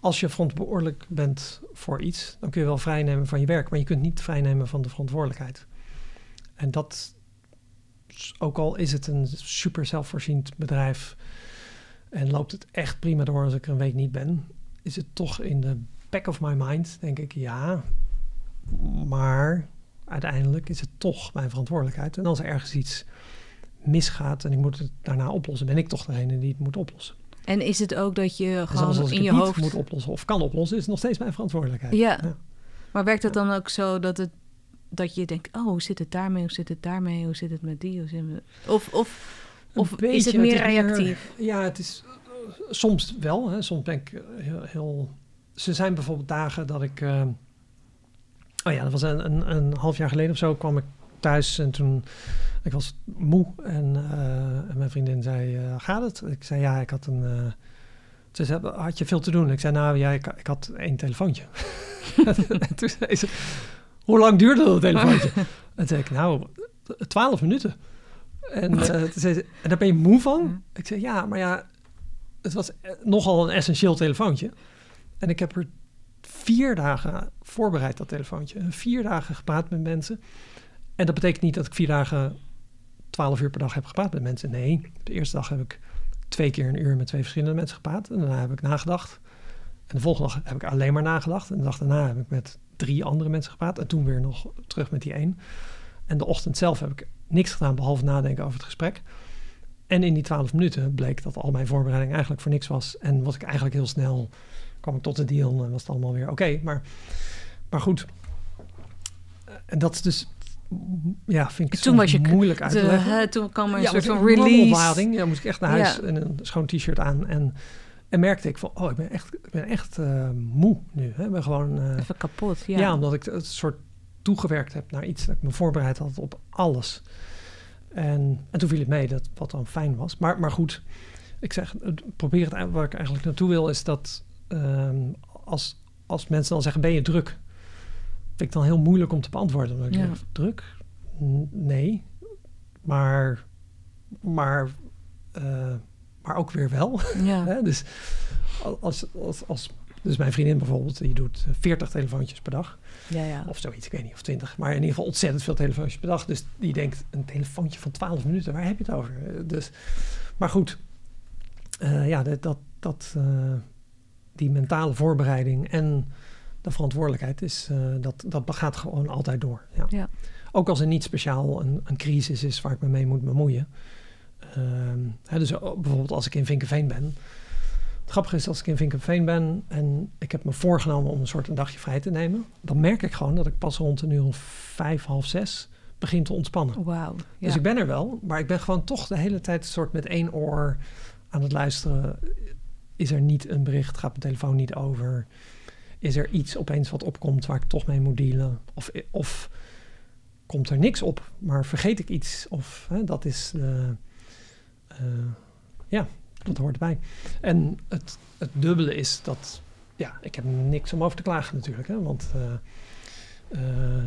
Speaker 2: als je verantwoordelijk bent voor iets, dan kun je wel vrijnemen van je werk, maar je kunt niet vrijnemen van de verantwoordelijkheid. En dat, ook al is het een super zelfvoorziend bedrijf en loopt het echt prima door als ik er een week niet ben, is het toch in de back of my mind, denk ik, ja, maar uiteindelijk is het toch mijn verantwoordelijkheid. En als er ergens iets misgaat en ik moet het daarna oplossen, ben ik toch degene die het moet oplossen.
Speaker 1: En is het ook dat je
Speaker 2: En
Speaker 1: gewoon in je
Speaker 2: het niet
Speaker 1: hoofd...
Speaker 2: moet oplossen of kan oplossen, is het nog steeds mijn verantwoordelijkheid.
Speaker 1: Ja. Maar werkt het dan ook zo dat, het, dat je denkt... oh, hoe zit het daarmee, hoe zit het daarmee, hoe zit het met die? Hoe zit het... Of, of, Of is het meer reactief?
Speaker 2: ja, het is eh, soms wel. Hè. Soms ben ik eh, heel, heel... Ze zijn bijvoorbeeld dagen dat ik... eh, oh ja, dat was een, een, een half jaar geleden of zo kwam ik thuis en toen... Ik was moe en, en mijn vriendin zei, gaat het? Ik zei, ja, ik had een... ze zei, had je veel te doen? Ik zei, nou ja, ik, ik had één telefoontje. [laughs] en toen zei ze, hoe lang duurde dat telefoontje? [laughs] en toen zei ik, nou, twaalf minuten. En, eh, zei ze, en daar ben je moe van? Ik zei, ja, maar ja, het was eh, nogal een essentieel telefoontje. En ik heb er vier dagen voorbereid, dat telefoontje. Vier dagen gepraat met mensen. En dat betekent niet dat ik vier dagen, twaalf uur per dag heb gepraat met mensen. Nee, de eerste dag heb ik twee keer een uur met twee verschillende mensen gepraat. En daarna heb ik nagedacht. En de volgende dag heb ik alleen maar nagedacht. En de dag daarna heb ik met drie andere mensen gepraat. En toen weer nog terug met die één. En de ochtend zelf heb ik niks gedaan behalve nadenken over het gesprek. En in die twaalf minuten bleek dat al mijn voorbereiding eigenlijk voor niks was. En was ik eigenlijk heel snel, kwam ik tot de deal en was het allemaal weer oké. Maar, maar goed. En dat is dus, ja, vind ik
Speaker 1: Toen was je
Speaker 2: moeilijk uit te
Speaker 1: De-
Speaker 2: leggen.
Speaker 1: hè, toen kwam er een
Speaker 2: Ja,
Speaker 1: soort van release.
Speaker 2: Ja, moest ik echt naar huis
Speaker 1: Ja.
Speaker 2: en een schoon t-shirt aan. En, en merkte ik van, oh, ik ben echt, ik ben echt eh, moe nu. Hè. Ik ben gewoon... eh,
Speaker 1: Even kapot, ja.
Speaker 2: ja. omdat ik het soort toegewerkt heb naar iets dat ik me voorbereid had op alles. En, en toen viel het mee, dat, wat dan fijn was. Maar, maar goed, ik zeg, probeer het waar ik eigenlijk naartoe wil, is dat ehm, als, als mensen dan zeggen, ben je druk? Vind ik dan heel moeilijk om te beantwoorden. Omdat ik
Speaker 1: Ja.
Speaker 2: denk, druk? Nee. Maar, maar, eh, maar ook weer wel.
Speaker 1: Ja. [laughs]
Speaker 2: Dus, als, als, als, dus mijn vriendin bijvoorbeeld, die doet 40 telefoontjes per dag.
Speaker 1: Ja, ja.
Speaker 2: Of zoiets, ik weet niet, of 20. Maar in ieder geval ontzettend veel telefoontjes per dag. Dus die denkt, een telefoontje van 12 minuten, waar heb je het over? Eh, Dus, maar goed, Eh, ja, dat, dat, dat, eh, die mentale voorbereiding en de verantwoordelijkheid is, uh, dat, dat gaat gewoon altijd door. Ja.
Speaker 1: Ja.
Speaker 2: Ook als er niet speciaal een, een crisis is waar ik me mee moet bemoeien. Ehm, hè, dus bijvoorbeeld als ik in Vinkenveen ben. Het grappige is als ik in Vinkenveen ben en ik heb me voorgenomen om een soort een dagje vrij te nemen. Dan merk ik gewoon dat ik pas rond een uur of vijf, half zes begin te ontspannen.
Speaker 1: Wauw.
Speaker 2: Dus ik ben er wel, maar ik ben gewoon toch de hele tijd een soort met één oor aan het luisteren. Is er niet een bericht? Gaat mijn telefoon niet over? Is er iets opeens wat opkomt waar ik toch mee moet dealen? Of, of komt er niks op, maar vergeet ik iets? Of hè, dat is de. Uh, ja, dat hoort erbij. En het, het dubbele is dat. Ja, ik heb niks om over te klagen natuurlijk. Hè, want. Uh, uh,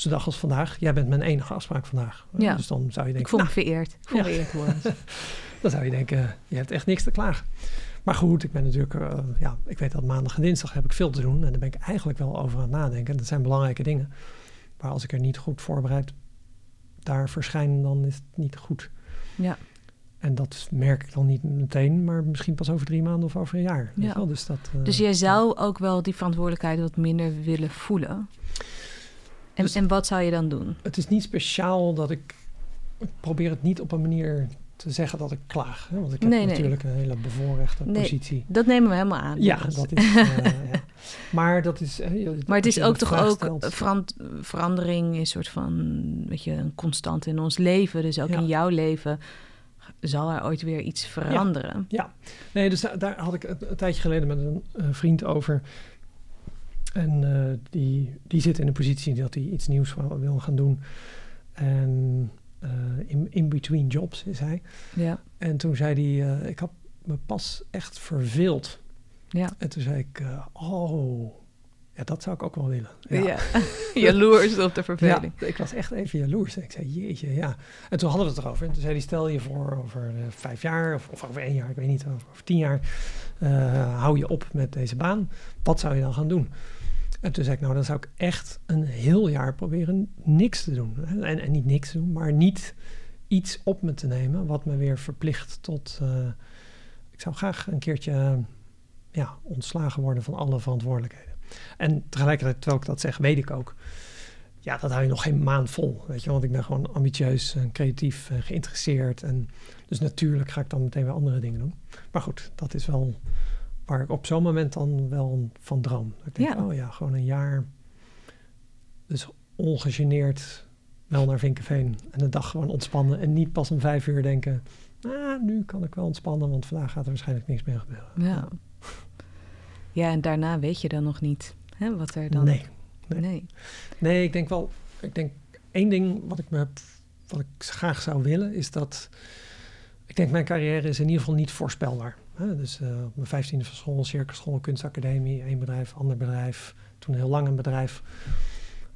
Speaker 2: zo'n dag als vandaag, jij bent mijn enige afspraak vandaag.
Speaker 1: Ja.
Speaker 2: Dus dan zou je denken...
Speaker 1: Ik voel me
Speaker 2: nou,
Speaker 1: vereerd. Ik voel me vereerd worden. [laughs]
Speaker 2: dan zou je denken, je hebt echt niks te klagen. Maar goed, ik ben natuurlijk, uh, ja, ik weet dat maandag en dinsdag heb ik veel te doen. En daar ben ik eigenlijk wel over aan het nadenken. Dat zijn belangrijke dingen. Maar als ik er niet goed voorbereid daar verschijn, dan is het niet goed.
Speaker 1: Ja.
Speaker 2: En dat merk ik dan niet meteen, maar misschien pas over drie maanden of over een jaar.
Speaker 1: Ja.
Speaker 2: Wel? Dus, dat, uh,
Speaker 1: dus jij zou ook wel die verantwoordelijkheid wat minder willen voelen? En,
Speaker 2: Dus-
Speaker 1: en wat zou je dan doen?
Speaker 2: Het is niet speciaal dat ik, ik probeer het niet op een manier te zeggen dat ik klaag. Hè? Want ik heb
Speaker 1: Nee, nee.
Speaker 2: natuurlijk een hele bevoorrechte
Speaker 1: Nee.
Speaker 2: positie.
Speaker 1: Dat nemen we helemaal aan.
Speaker 2: Ja,
Speaker 1: jongens.
Speaker 2: dat [laughs] is. eh, ja. Maar dat is. eh,
Speaker 1: Maar het is ook toch ook
Speaker 2: stelt-
Speaker 1: verandering is een soort van, weet je, een constant in ons leven. Dus ook
Speaker 2: Ja.
Speaker 1: in jouw leven zal er ooit weer iets veranderen.
Speaker 2: Ja, nee, dus daar, daar had ik een, een tijdje geleden met een vriend over. En eh, die, die zit in een positie dat hij iets nieuws wil gaan doen. En eh, in, in between jobs is hij.
Speaker 1: Ja,
Speaker 2: En toen zei hij, eh, ik had me pas echt verveeld.
Speaker 1: ja.
Speaker 2: En toen zei ik, oh, ja, dat zou ik ook wel willen.
Speaker 1: ja. [laughs] [laughs] Jaloers op de verveling.
Speaker 2: Ja, ik was echt even jaloers. Ik zei, jeetje, ja. En toen hadden we het erover. En toen zei hij, stel je voor over eh, vijf jaar of, of over één jaar, ik weet niet, over, over tien jaar, eh, hou je op met deze baan. Wat zou je dan gaan doen? En toen zei ik, nou, dan zou ik echt een heel jaar proberen niks te doen. En, en niet niks doen, maar niet iets op me te nemen wat me weer verplicht tot... eh, ik zou graag een keertje ja, ontslagen worden van alle verantwoordelijkheden. En tegelijkertijd, terwijl ik dat zeg, weet ik ook... Ja, dat hou je nog geen maand vol, weet je. Want ik ben gewoon ambitieus en creatief en geïnteresseerd. En dus natuurlijk ga ik dan meteen weer andere dingen doen. Maar goed, dat is wel waar ik op zo'n moment dan wel van droom. Ik denk,
Speaker 1: Ja.
Speaker 2: oh ja, gewoon een jaar. Dus ongegeneerd wel naar Vinkenveen. En de dag gewoon ontspannen. En niet pas om vijf uur denken... Ah, nu kan ik wel ontspannen, want vandaag gaat er waarschijnlijk niks meer gebeuren.
Speaker 1: Ja. Ja, en daarna weet je dan nog niet hè, wat er dan...
Speaker 2: Nee.
Speaker 1: nee.
Speaker 2: Nee, ik denk wel. Ik denk één ding wat ik me wat ik graag zou willen is dat. Ik denk mijn carrière is in ieder geval niet voorspelbaar. Hè? Dus eh, op mijn vijftiende van school, cirkelschool, kunstacademie, één bedrijf, ander bedrijf. Toen heel lang een bedrijf.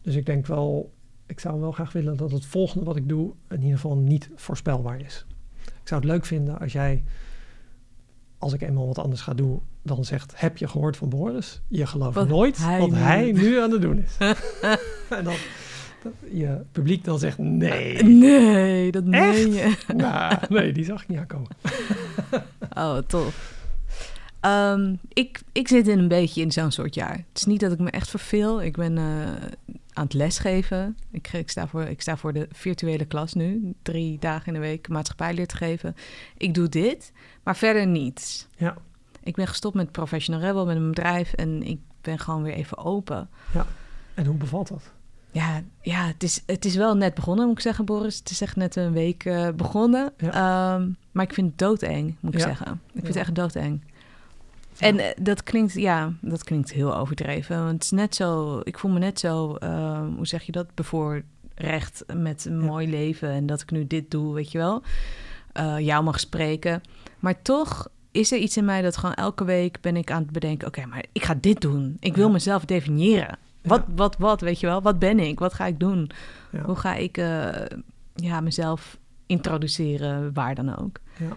Speaker 2: Dus ik denk wel, ik zou wel graag willen dat het volgende wat ik doe in ieder geval niet voorspelbaar is. Ik zou het leuk vinden als jij, als ik eenmaal wat anders ga doen, dan zegt, heb je gehoord van Boris? Je gelooft
Speaker 1: Wat
Speaker 2: nooit
Speaker 1: hij
Speaker 2: wat
Speaker 1: nu
Speaker 2: hij
Speaker 1: doet."
Speaker 2: nu aan het doen is. [laughs] en dan, dat je publiek dan zegt, nee.
Speaker 1: Nee, dat meen
Speaker 2: Echt?
Speaker 1: je. [laughs]
Speaker 2: Nou, nee, die zag ik niet aankomen. [laughs]
Speaker 1: Oh, tof. Ehm, ik, ik zit in een beetje in zo'n soort jaar. Het is niet dat ik me echt verveel. Ik ben eh, aan het lesgeven. Ik, ik, sta voor, ik sta voor de virtuele klas nu. Drie dagen in de week maatschappijleer te geven. Ik doe dit, maar verder niets.
Speaker 2: Ja.
Speaker 1: Ik ben gestopt met Professional Rebel, met een bedrijf. En ik ben gewoon weer even open.
Speaker 2: En hoe bevalt dat?
Speaker 1: Ja, ja het, is, het is wel net begonnen, moet ik zeggen, Boris. Het is echt net een week eh, begonnen. Ehm, maar ik vind het doodeng, moet ik
Speaker 2: Ja.
Speaker 1: zeggen. Ik vind het
Speaker 2: Ja.
Speaker 1: echt doodeng. En eh, dat klinkt, ja, dat klinkt heel overdreven. Want het is net zo, ik voel me net zo, ehm, hoe zeg je dat, bevoorrecht met een mooi leven. En dat ik nu dit doe, weet je wel. Eh, jou mag spreken. Maar toch is er iets in mij dat gewoon elke week ben ik aan het bedenken... oké, maar ik ga dit doen. Ik wil
Speaker 2: Ja.
Speaker 1: mezelf definiëren. Wat,
Speaker 2: Ja.
Speaker 1: wat, wat, weet je wel? Wat ben ik? Wat ga ik doen?
Speaker 2: Ja.
Speaker 1: Hoe ga ik eh, ja, mezelf introduceren, waar dan ook?
Speaker 2: Ja.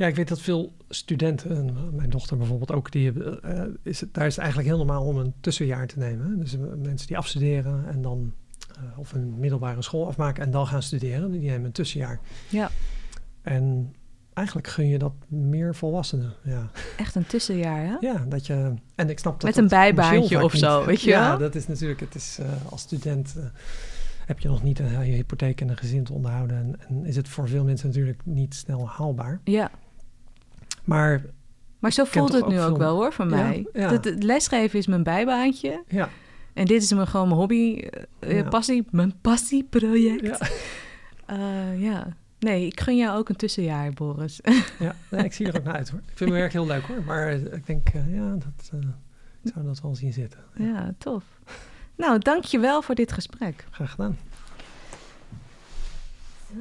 Speaker 2: Ja, ik weet dat veel studenten, en mijn dochter bijvoorbeeld ook, die, eh, is het, daar is het eigenlijk heel normaal om een tussenjaar te nemen. Dus eh, mensen die afstuderen en dan, eh, of een middelbare school afmaken en dan gaan studeren, die nemen een tussenjaar.
Speaker 1: ja,
Speaker 2: En eigenlijk gun je dat meer volwassenen. Ja,
Speaker 1: Echt een tussenjaar, hè?
Speaker 2: ja dat je. En ik snap dat.
Speaker 1: Met een bijbaantje of zo, weet je
Speaker 2: Ja, dat is natuurlijk. Het is als student. heb je nog niet een, je hypotheek en een gezin te onderhouden. En, en is het voor veel mensen natuurlijk niet snel haalbaar.
Speaker 1: Ja.
Speaker 2: Maar
Speaker 1: Maar zo voelt het
Speaker 2: ook
Speaker 1: nu ook wel hoor,
Speaker 2: Ja,
Speaker 1: mij.
Speaker 2: ja.
Speaker 1: Dat, lesgeven is mijn bijbaantje.
Speaker 2: ja,
Speaker 1: En dit is mijn, gewoon mijn hobby, eh,
Speaker 2: Ja.
Speaker 1: passie, mijn passieproject.
Speaker 2: ja, [laughs]
Speaker 1: Eh, ja. Nee, ik gun jou ook een tussenjaar, Boris. [laughs]
Speaker 2: ja nee, ik zie er ook naar uit hoor. Ik vind mijn werk heel leuk hoor. Maar eh, ik denk, ja, dat, ik zou dat wel zien zitten.
Speaker 1: ja, tof. Nou, dank je wel voor dit gesprek.
Speaker 2: Graag gedaan.
Speaker 1: Zo.